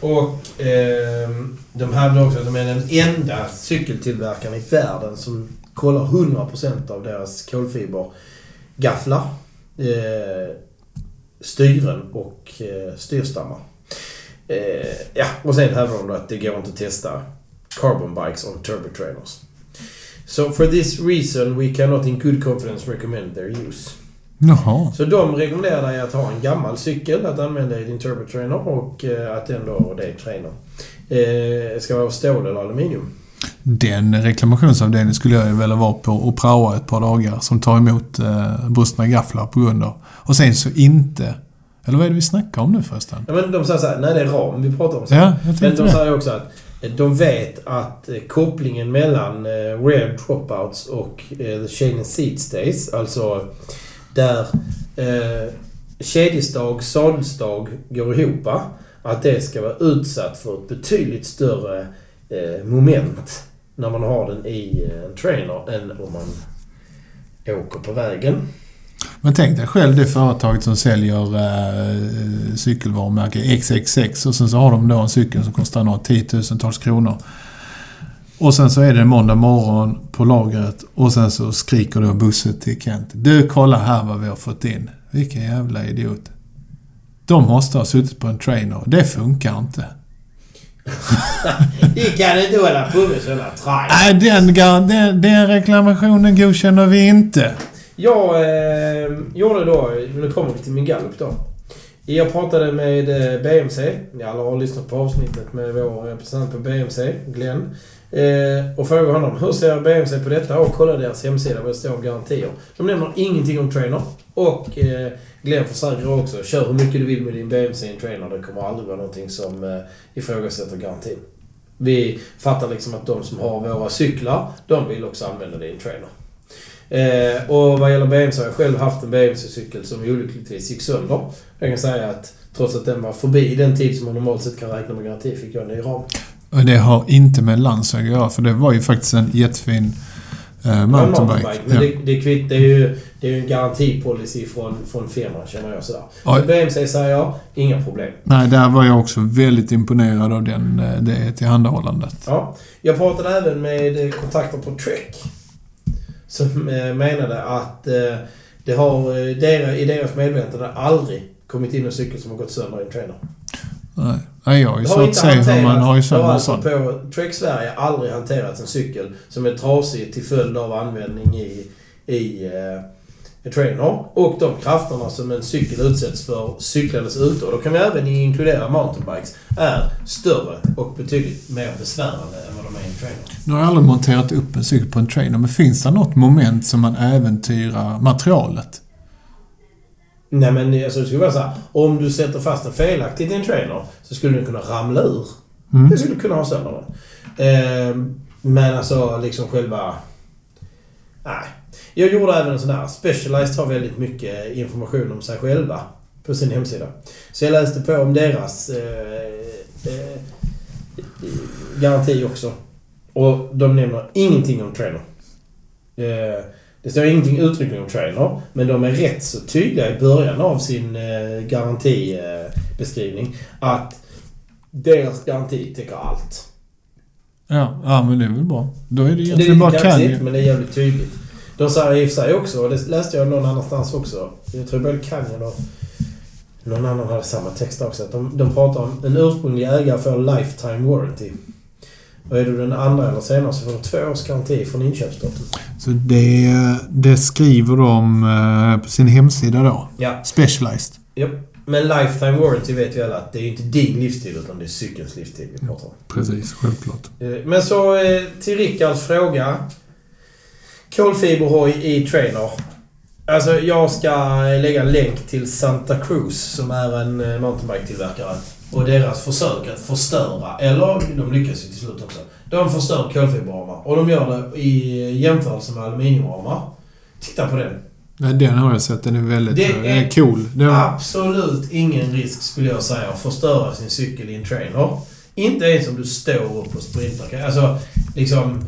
Och eh, de hävdar också att de är den enda cykeltillverkaren i världen som kollar 100% av deras kolfibergafflar, eh, styren och eh, styrstammar. Eh, ja, och sen hävdar de då att det går inte att testa carbon bikes on turbo trailers. So for this reason we cannot in good confidence recommend their use. Jaha. Så de rekommenderar dig att ha en gammal cykel att använda i din turbo trainer och eh, att den då, och det är trainer, eh, ska vara av stål eller aluminium. Den reklamationsavdelningen skulle jag ju vilja vara på och praoa ett par dagar som tar emot eh, brustna gafflar på grund av. Och sen så inte... Eller vad är det vi snackar om nu förresten? Ja, men de säger såhär, nej det är ram vi pratar om. Så. Ja, men de säger också att eh, de vet att eh, kopplingen mellan eh, rare dropouts och eh, the chain and seat stays, alltså där eh, kedjestag, sadelstag går ihop, att det ska vara utsatt för ett betydligt större eh, moment när man har den i eh, en trainer än om man åker på vägen. Men tänk dig själv det företaget som säljer eh, cykelvarumärke XXX och sen så har de då en cykel som kostar några tiotusentals kronor. Och sen så är det måndag morgon på lagret och sen så skriker då Bosse till Kent. Du, kolla här vad vi har fått in. Vilken jävla idiot. De måste ha suttit på en trainer. Det funkar inte. Vi kan inte hålla på med sådana trajs. Nej, den, den, den reklamationen godkänner vi inte. Jag eh, gjorde då, nu kommer vi till min gallup då. Jag pratade med eh, BMC. Ni alla har lyssnat på avsnittet med vår representant på BMC, Glenn. Eh, och frågade honom hur ser BMC på detta och kollade deras hemsida vad det står om garantier. De nämner ingenting om trainer. Och eh, Glenn försäkrar också, kör hur mycket du vill med din BMC i en trainer. Det kommer aldrig vara någonting som eh, ifrågasätter garantin. Vi fattar liksom att de som har våra cyklar, de vill också använda din trainer. Eh, och vad gäller BMC har jag själv haft en BMC-cykel som olyckligtvis gick sönder. Jag kan säga att trots att den var förbi den tid som man normalt sett kan räkna med garanti fick jag en ny ram. Och det har inte med landsväg att göra för det var ju faktiskt en jättefin eh, En mountainbike. Men Ja. det, det, är kvitt, det är ju det är ju en garantipolicy från, från firman känner jag sådär. Ja. BMC säger jag, inga problem. Nej, där var jag också väldigt imponerad av den, eh, det tillhandahållandet. Ja. Jag pratade även med eh, kontakter på Trek. Som eh, menade att det har i deras medvetande aldrig kommit in en cykel som har gått sönder i en trainer. Nej, Nej, jag har ju svårt att se hur man har ju sönder alltså på Trek Sverige aldrig hanterats en cykel som är trasig till följd av användning i, i eh, trainer. Och de krafterna som en cykel utsätts för cyklandes ute, och då kan vi även inkludera mountainbikes, är större och betydligt mer besvärande än vad de är i en trainer. Nu har jag aldrig monterat upp en cykel på en trainer, men finns det något moment som man äventyrar materialet? Nej men alltså, det skulle vara så här, om du sätter fast den felaktigt i en trainer så skulle den kunna ramla ur. Mm. Det skulle kunna ha sönder den. Ehm, men alltså liksom själva... Nej. Jag gjorde även en sån här. Specialized har väldigt mycket information om sig själva på sin hemsida. Så jag läste på om deras eh, eh, garanti också. Och de nämner ingenting om trainer. Eh, det står ingenting uttryckligen om trainer, men de är rätt så tydliga i början av sin eh, garantibeskrivning att deras garanti täcker allt. Ja, ja, men det är väl bra. Då är det Det är egentligen bara Canyon. men det är jävligt tydligt. De säger i och för sig också, och det läste jag någon annanstans också. Jag tror både Canyon och någon annan hade samma text också. Att de, de pratar om en ursprunglig ägare får lifetime warranty. Och är du den andra eller senare så får du två års garanti från inköpsdatum. Så det, det skriver de eh, på sin hemsida då. Ja. Specialized. Japp. Men lifetime warranty vet vi alla att det är inte din livstid utan det är cykelns livstid vi pratar om. Precis, självklart. Eh, Men så eh, till Rickards fråga. Kolfiberhoj i trainer. Alltså jag ska lägga en länk till Santa Cruz som är en mountainbike-tillverkare. Och deras försök att förstöra, eller de lyckas ju till slut också. De förstör kolfiberramar och de gör det i jämförelse med aluminiumramar. Titta på den. Nej, den har jag sett. Den är väldigt Det det är- cool. Den, Absolut ingen risk skulle jag säga att förstöra sin cykel i en trainer. Inte ens om du står upp och sprintar. Alltså, liksom...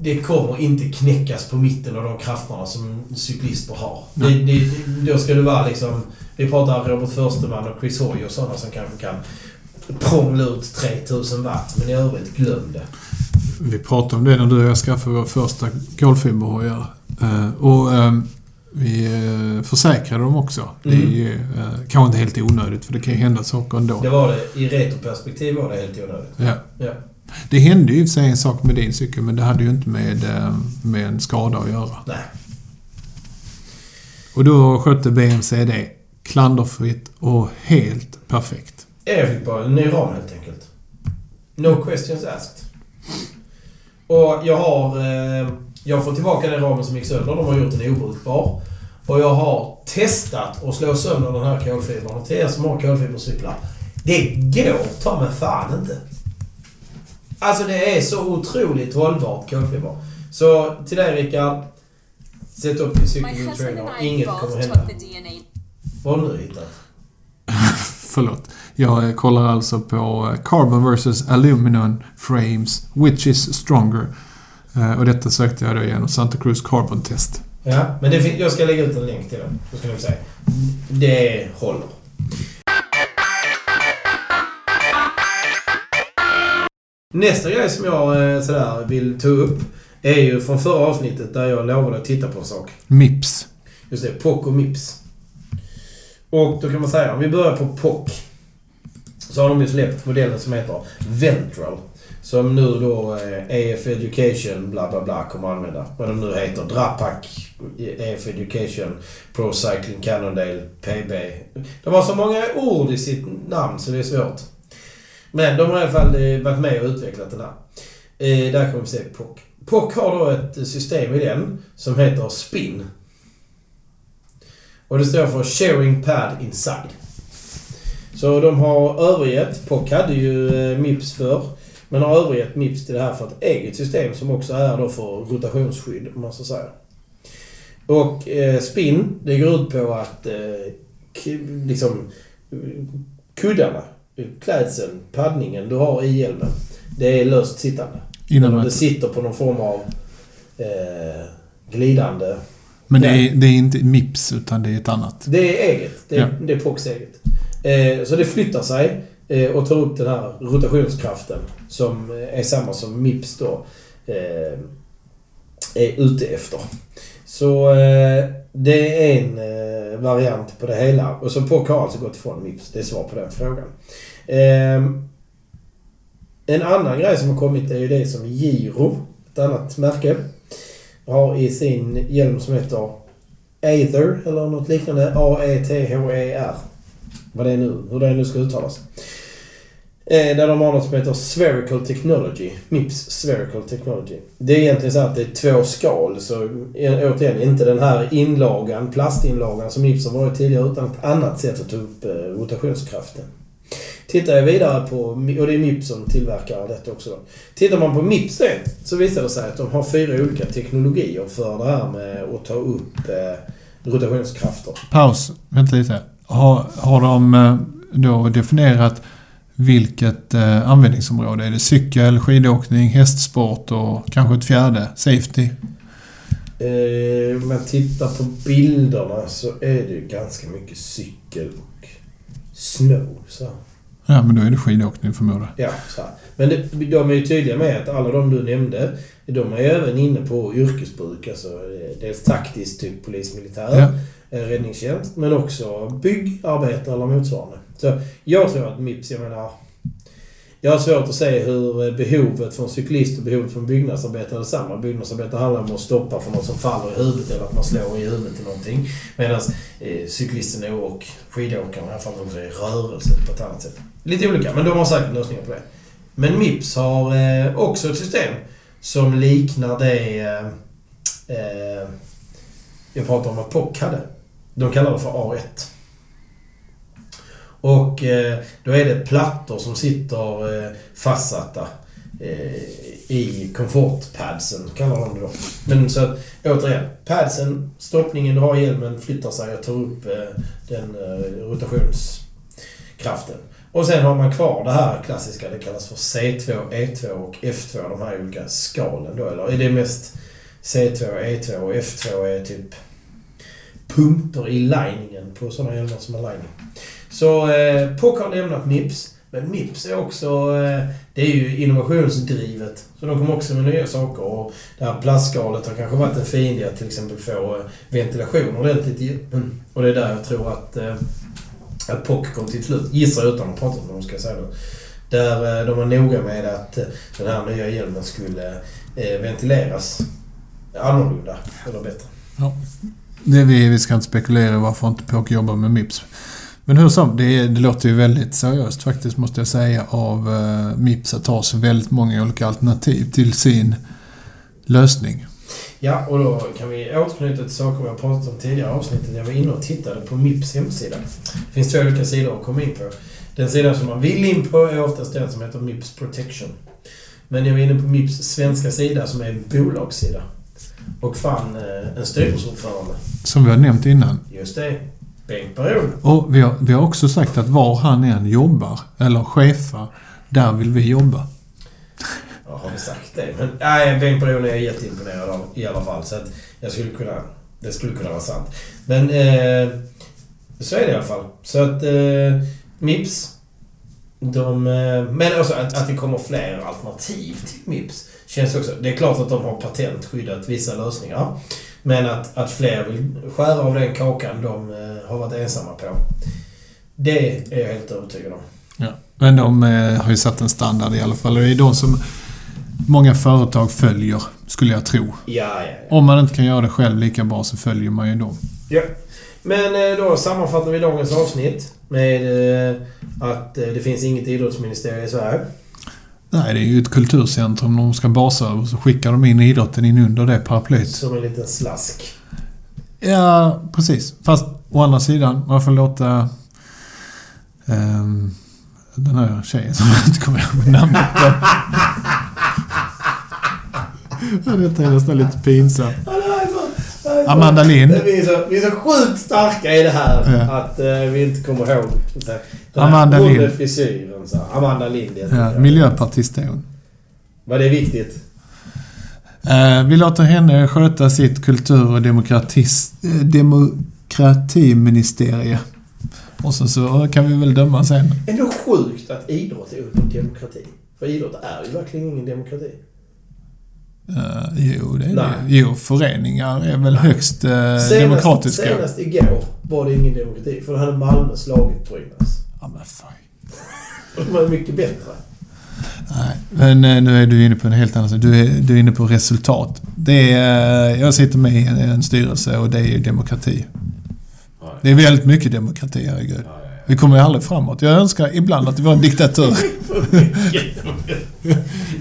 Det kommer inte knäckas på mitten av de krafterna som cyklister har. Det, det, då ska du vara liksom... Vi pratar Robert Försteman och Chris Hoy och sådana som kanske kan prångla ut 3000 watt. Men i övrigt, glöm det. Vi pratade om det när du och jag skaffade vår första kolfiberhojar. Eh, och eh, vi eh, försäkrade dem också. Det är Mm. ju eh, kanske inte helt onödigt för det kan ju hända saker ändå. Det var det. I retroperspektiv var det helt onödigt. Ja. Ja. Det hände ju i sig en sak med din cykel men det hade ju inte med, med en skada att göra. Nej. Och då skötte BMC det klanderfritt och helt perfekt. Jag fick bara en ny ram helt enkelt. No questions asked. Och jag har... Eh, jag fått tillbaka den ramen som gick sönder. De har gjort den obrukbar. Och jag har testat att slå sönder den här kolfibern. Och till er som har kolfibercyklar. Det går ta mig fan inte. Alltså det är så otroligt hållbart kolfiber. Så till dig Rickard. Sätt upp din My cykel. I Inget both kommer hända. Vad har du hittat? Förlåt. Jag eh, kollar alltså på eh, Carbon vs Aluminum Frames, which is stronger. Eh, Och detta sökte jag då genom Santa Cruz Carbon Test. Ja, men det jag ska lägga ut en länk till den. Så ska ni få se. Det håller. Nästa grej som jag sådär vill ta upp är ju från förra avsnittet där jag lovade att titta på en sak. Mips. Just det, POC och MIPS. Och då kan man säga, om vi börjar på POC. Så har de ju släppt modellen som heter Ventral. Som nu då eh, AF Education bla bla bla kommer att använda. Vad de nu heter. Drapac, eh, AF Education, Pro Cycling Cannondale, PB. De har så många ord i sitt namn så det är svårt. Men de har i alla fall eh, varit med och utvecklat den här. Eh, där kommer vi se POC. POC har då ett system i den som heter SPIN. Och det står för Sharing Pad Inside. Så de har övergett, POC hade ju eh, MIPS för men har övergett MIPS till det här för ett eget system som också är då för rotationsskydd, om man så säger. Och eh, spin, det går ut på att eh, liksom kuddarna, klädseln, paddningen du har i hjälmen, det är löst sittande. Innan det sitter på någon form av eh, glidande men det är, det är inte Mips utan det är ett annat. Det är eget. Det är, Ja. det är POCs eget. Eh, så det flyttar sig eh, och tar upp den här rotationskraften som eh, är samma som MIPS då eh, är ute efter. Så eh, det är en eh, variant på det hela. Och så POC har alltså gått ifrån MIPS. Det är svar på den frågan. Eh, en annan grej som har kommit är ju det som Giro, ett annat märke, har i sin hjälm som heter Aether eller något liknande. A-E-T-H-E-R. Vad det är nu, hur det nu ska uttalas. Eh, där de har något som heter Spherical Technology. Mips Spherical Technology. Det är egentligen så att det är två skal. Så eh, återigen, inte den här inlagan, plastinlagan som Mips har varit tidigare utan ett annat sätt att ta upp eh, rotationskraften. Tittar jag vidare på, och det är Mips som tillverkar detta också då. Tittar man på Mips det, så visar det sig att de har fyra olika teknologier för det här med att ta upp eh, rotationskrafter. Paus. Vänta lite. Har, har de eh, då definierat vilket eh, användningsområde? Är det cykel, skidåkning, hästsport och kanske ett fjärde? Safety? Eh, om man tittar på bilderna så är det ju ganska mycket cykel och snow. Så. Ja, men då är det skidåkning förmodar jag. Ja, så här. Men det, de är ju tydliga med att alla de du nämnde, de är även inne på yrkesbruk. Alltså eh, dels taktiskt, typ polis, militär, Ja. eh, räddningstjänst, men också byggarbete eller motsvarande. Så jag tror att Mips, jag menar... Jag har svårt att se hur eh, behovet för en cyklist och behovet för en byggnadsarbetare är detsamma. Byggnadsarbetare handlar om att stoppa för något som faller i huvudet eller att man slår i huvudet till någonting. Medan eh, cyklisten och skidåkaren i alla fall också är i rörelse på ett annat sätt. Lite olika, men de har säkert lösningar på det. Men Mips har eh, också ett system som liknar det eh, eh, jag pratade om att POC hade. De kallar det för A1. Och eh, då är det plattor som sitter eh, fastsatta eh, i komfortpadsen, kallar de det då. Men så att, återigen. Padsen, stoppningen, drar hjälmen, flyttar sig och tar upp eh, den eh, rotationskraften. Och sen har man kvar det här klassiska, det kallas för C2, E2 och F2, de här olika skalen då. Eller är det mest C2, E2 och F2 är typ punkter i liningen på sådana hjälmar som har lining. Så eh, POC har lämnat Mips. Men Mips är också... Eh, det är ju innovationsdrivet. Så de kommer också med nya saker. Och det här plastskalet har kanske varit en fiende att till exempel få eh, ventilation ordentligt i. Mm. Och det är där jag tror att, eh, att POC kom till slut. Gissar jag utan att prata med dem, ska jag säga det. Där eh, de var noga med att eh, den här nya hjälmen skulle eh, ventileras annorlunda, eller bättre. Det vi, vi ska inte spekulera i varför inte POC jobbar med Mips. Men hur som, det, det låter ju väldigt seriöst faktiskt måste jag säga av Mips att ha så väldigt många olika alternativ till sin lösning. Ja, och då kan vi återknyta till saker vi har pratat om tidigare avsnittet. Jag var inne och tittade på Mips hemsida. Det finns två olika sidor att komma in på. Den sidan som man vill in på är oftast den som heter Mips Protection. Men jag var inne på Mips svenska sida som är en bolagssida. Och fann eh, en styrelseordförande. Som vi har nämnt innan. Just det. Bengt Baron. Och vi har, vi har också sagt att var han än jobbar, eller chefar, där vill vi jobba. Har vi sagt det? Men nej, Bengt Baron är jag jätteimponerad av i alla fall. Så att jag skulle kunna... Det skulle kunna vara sant. Men eh, så är det i alla fall. Så att eh, Mips. De, eh, men också att, att det kommer fler alternativ till Mips. Känns också... Det är klart att de har patentskyddat vissa lösningar. Men att, att fler vill skära av den kakan de eh, har varit ensamma på. Det är jag helt övertygad om. Ja. Men de eh, har ju satt en standard i alla fall. Det är de som många företag följer, skulle jag tro. Ja, ja, ja. Om man inte kan göra det själv lika bra så följer man ju dem. Ja. Men eh, då sammanfattar vi dagens avsnitt med eh, att eh, det finns inget idrottsministerium i Sverige. Nej, det är ju ett kulturcentrum de ska basa över. Så skickar de in idrotten in under det paraplyet. Som en liten slask. Ja, precis. Fast å andra sidan, man får låta... ehm, den här tjejen som jag inte kommer ihåg namnet på. Ja, Detta är nästan lite pinsamt. Amanda Lind. Vi är, så, vi är så sjukt starka i det här Ja. att eh, vi inte kommer ihåg. Så den Amanda Lind. frisyren. Så. Amanda Lind Ja, miljöpartist är hon. Var det viktigt? Eh, vi låter henne sköta sitt kultur och demokratis, eh, demokratiministerie. Och så, så kan vi väl döma sen. Ändå sjukt att idrott är under demokrati. För idrott är ju verkligen ingen demokrati. Uh, jo, det är Nej. det. Jo, föreningar är väl högst uh, Senast, demokratiska. senast igår var det ingen demokrati. För då hade Malmö slagit Brynäs. Ja, men. Och de var mycket bättre. Nej, men eh, nu är du inne på en helt annan sak. Du är, du är inne på resultat. Det är, jag sitter med i en, en styrelse och det är ju demokrati. Det är väldigt mycket demokrati, herregud. Vi kommer ju aldrig framåt. Jag önskar ibland att det var en diktatur.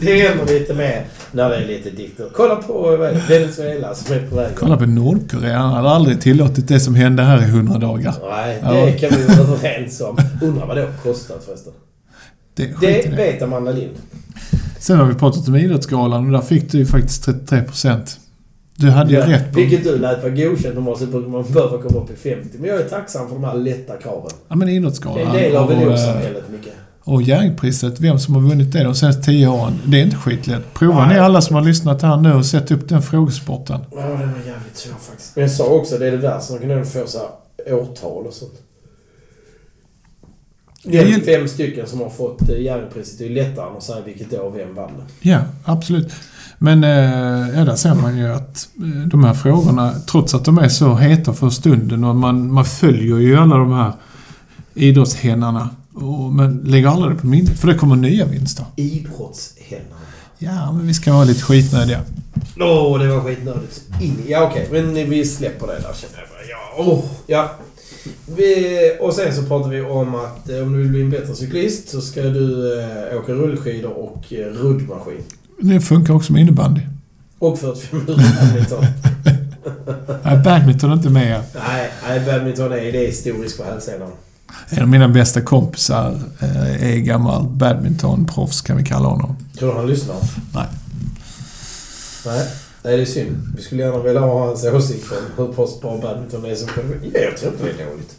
det händer lite mer när det är lite diktatur. Kolla på Venezuela som är på väg. Kolla på Nordkorea. Han hade aldrig tillåtit det som hände här i hundra dagar. Nej, Ja. det kan vi vara överens om. Undrar vad det har kostat förresten. Det, Det vet Amanda Lind. Sen har vi pratat om Idrottsgalan och där fick du ju faktiskt 33 procent. Du hade ju Ja, rätt på... Vilket du lät vara godkänt. Normalt sett brukar man behöva komma upp i 50. Men jag är tacksam för de här lätta kraven. Ja, men Det är Idrottsgalan en del av eh, elevsamhället, Micke. Och Jerringpriset, vem som har vunnit det de senaste tio åren. Det är inte skitlätt. Prova Nej. ni alla som har lyssnat här nu och sett upp den frågesporten. Ja, den var jävligt svår faktiskt. Men jag sa också, det är det värsta. De kan ändå få så här årtal och sånt. Det är fem stycken som har fått eh, Jerringpriset. Det är lättare än att säga vilket år vem vann det. Ja, absolut. Men eh, ja, där ser man ju att eh, de här frågorna, trots att de är så heta för stunden och man, man följer ju alla de här idrottshennarna. Och, men lägger aldrig det på minnet, för det kommer nya vinster. Idrottshänderna. Ja, men vi ska vara lite skitnödiga. Åh, det var skitnödigt. In, ja, okej. Men vi släpper det där känner jag. bara. Ja, åh, ja. Vi, och sen så pratar vi om att eh, om du vill bli en bättre cyklist så ska du eh, åka rullskidor och eh, ruddmaskin. Det funkar också med innebandy. Och 45 minuter badminton. Nej, badminton är inte med. nej, nej, badminton är, det är historiskt för hälsenan. En av mina bästa kompisar eh, är gammal badmintonproffs kan vi kalla honom. Tror du han lyssnar? Nej. Nej. Nej, det är synd. Vi skulle gärna vilja ha hans åsikt om hur pass bra badminton är som. Ja, jag tror inte det är dåligt.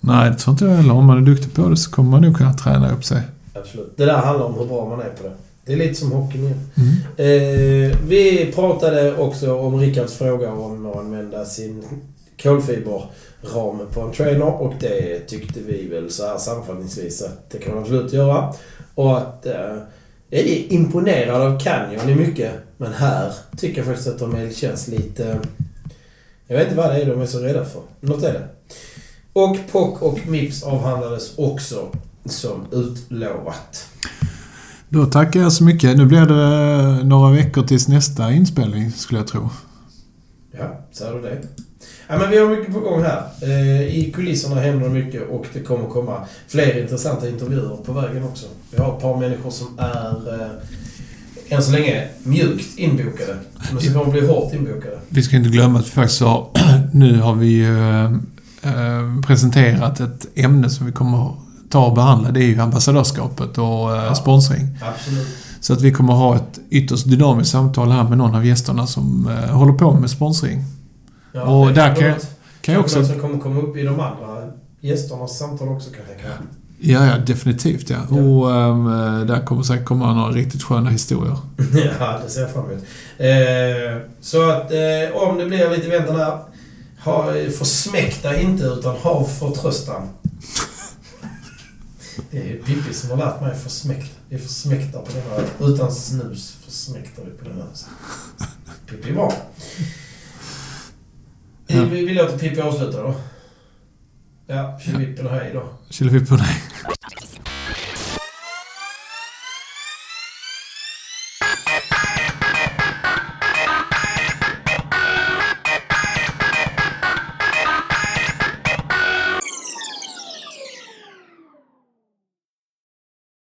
Nej, det tror inte jag heller. Om man är duktig på det så kommer man nog kunna träna upp sig. Absolut. Det där handlar om hur bra man är på det. Det är lite som hockeyn igen. Mm. Eh, vi pratade också om Rickards fråga om att använda sin kolfiberram på en trainer och det tyckte vi väl så här sammanfattningsvis att det kan man absolut göra. Och att eh, jag är imponerad av Canyon i mycket men här tycker jag faktiskt att de känns lite... Jag vet inte vad det är de är så rädda för. Något är det. Och POC och MIPS avhandlades också som utlovat. Då tackar jag så mycket. Nu blir det några veckor tills nästa inspelning, skulle jag tro. Ja, säger du det. Ja, men vi har mycket på gång här. Eh, I kulisserna händer det mycket och det kommer komma fler intressanta intervjuer på vägen också. Vi har ett par människor som är eh, än så länge mjukt inbokade. Men som kommer bli hårt inbokade. Vi ska inte glömma att vi faktiskt har... Nu har vi eh, eh, presenterat ett ämne som vi kommer att ta och behandla. Det är ju ambassadörskapet och Ja. sponsring. Absolut. Så att vi kommer ha ett ytterst dynamiskt samtal här med någon av gästerna som håller på med sponsring. Ja, Och där kan kan jag- Kan jag också... som kommer komma upp i de andra gästernas samtal också kan jag tänka mig. Ja, ja, definitivt ja. Ja. Och ehm, där kommer säkert komma några riktigt sköna historier. Ja, det ser jag fram emot. Eh, så att eh, om det blir lite väntan ha, försmäkta inte utan ha förtröstan. Det är ju Pippi som har lärt mig försmäkta. Vi försmäktar på den här. Utan snus försmäktar vi på den här. Pippi bra. Ja. Vi, vi låter Pippi avsluta då. Ja, och hej då. Killevippen, nej.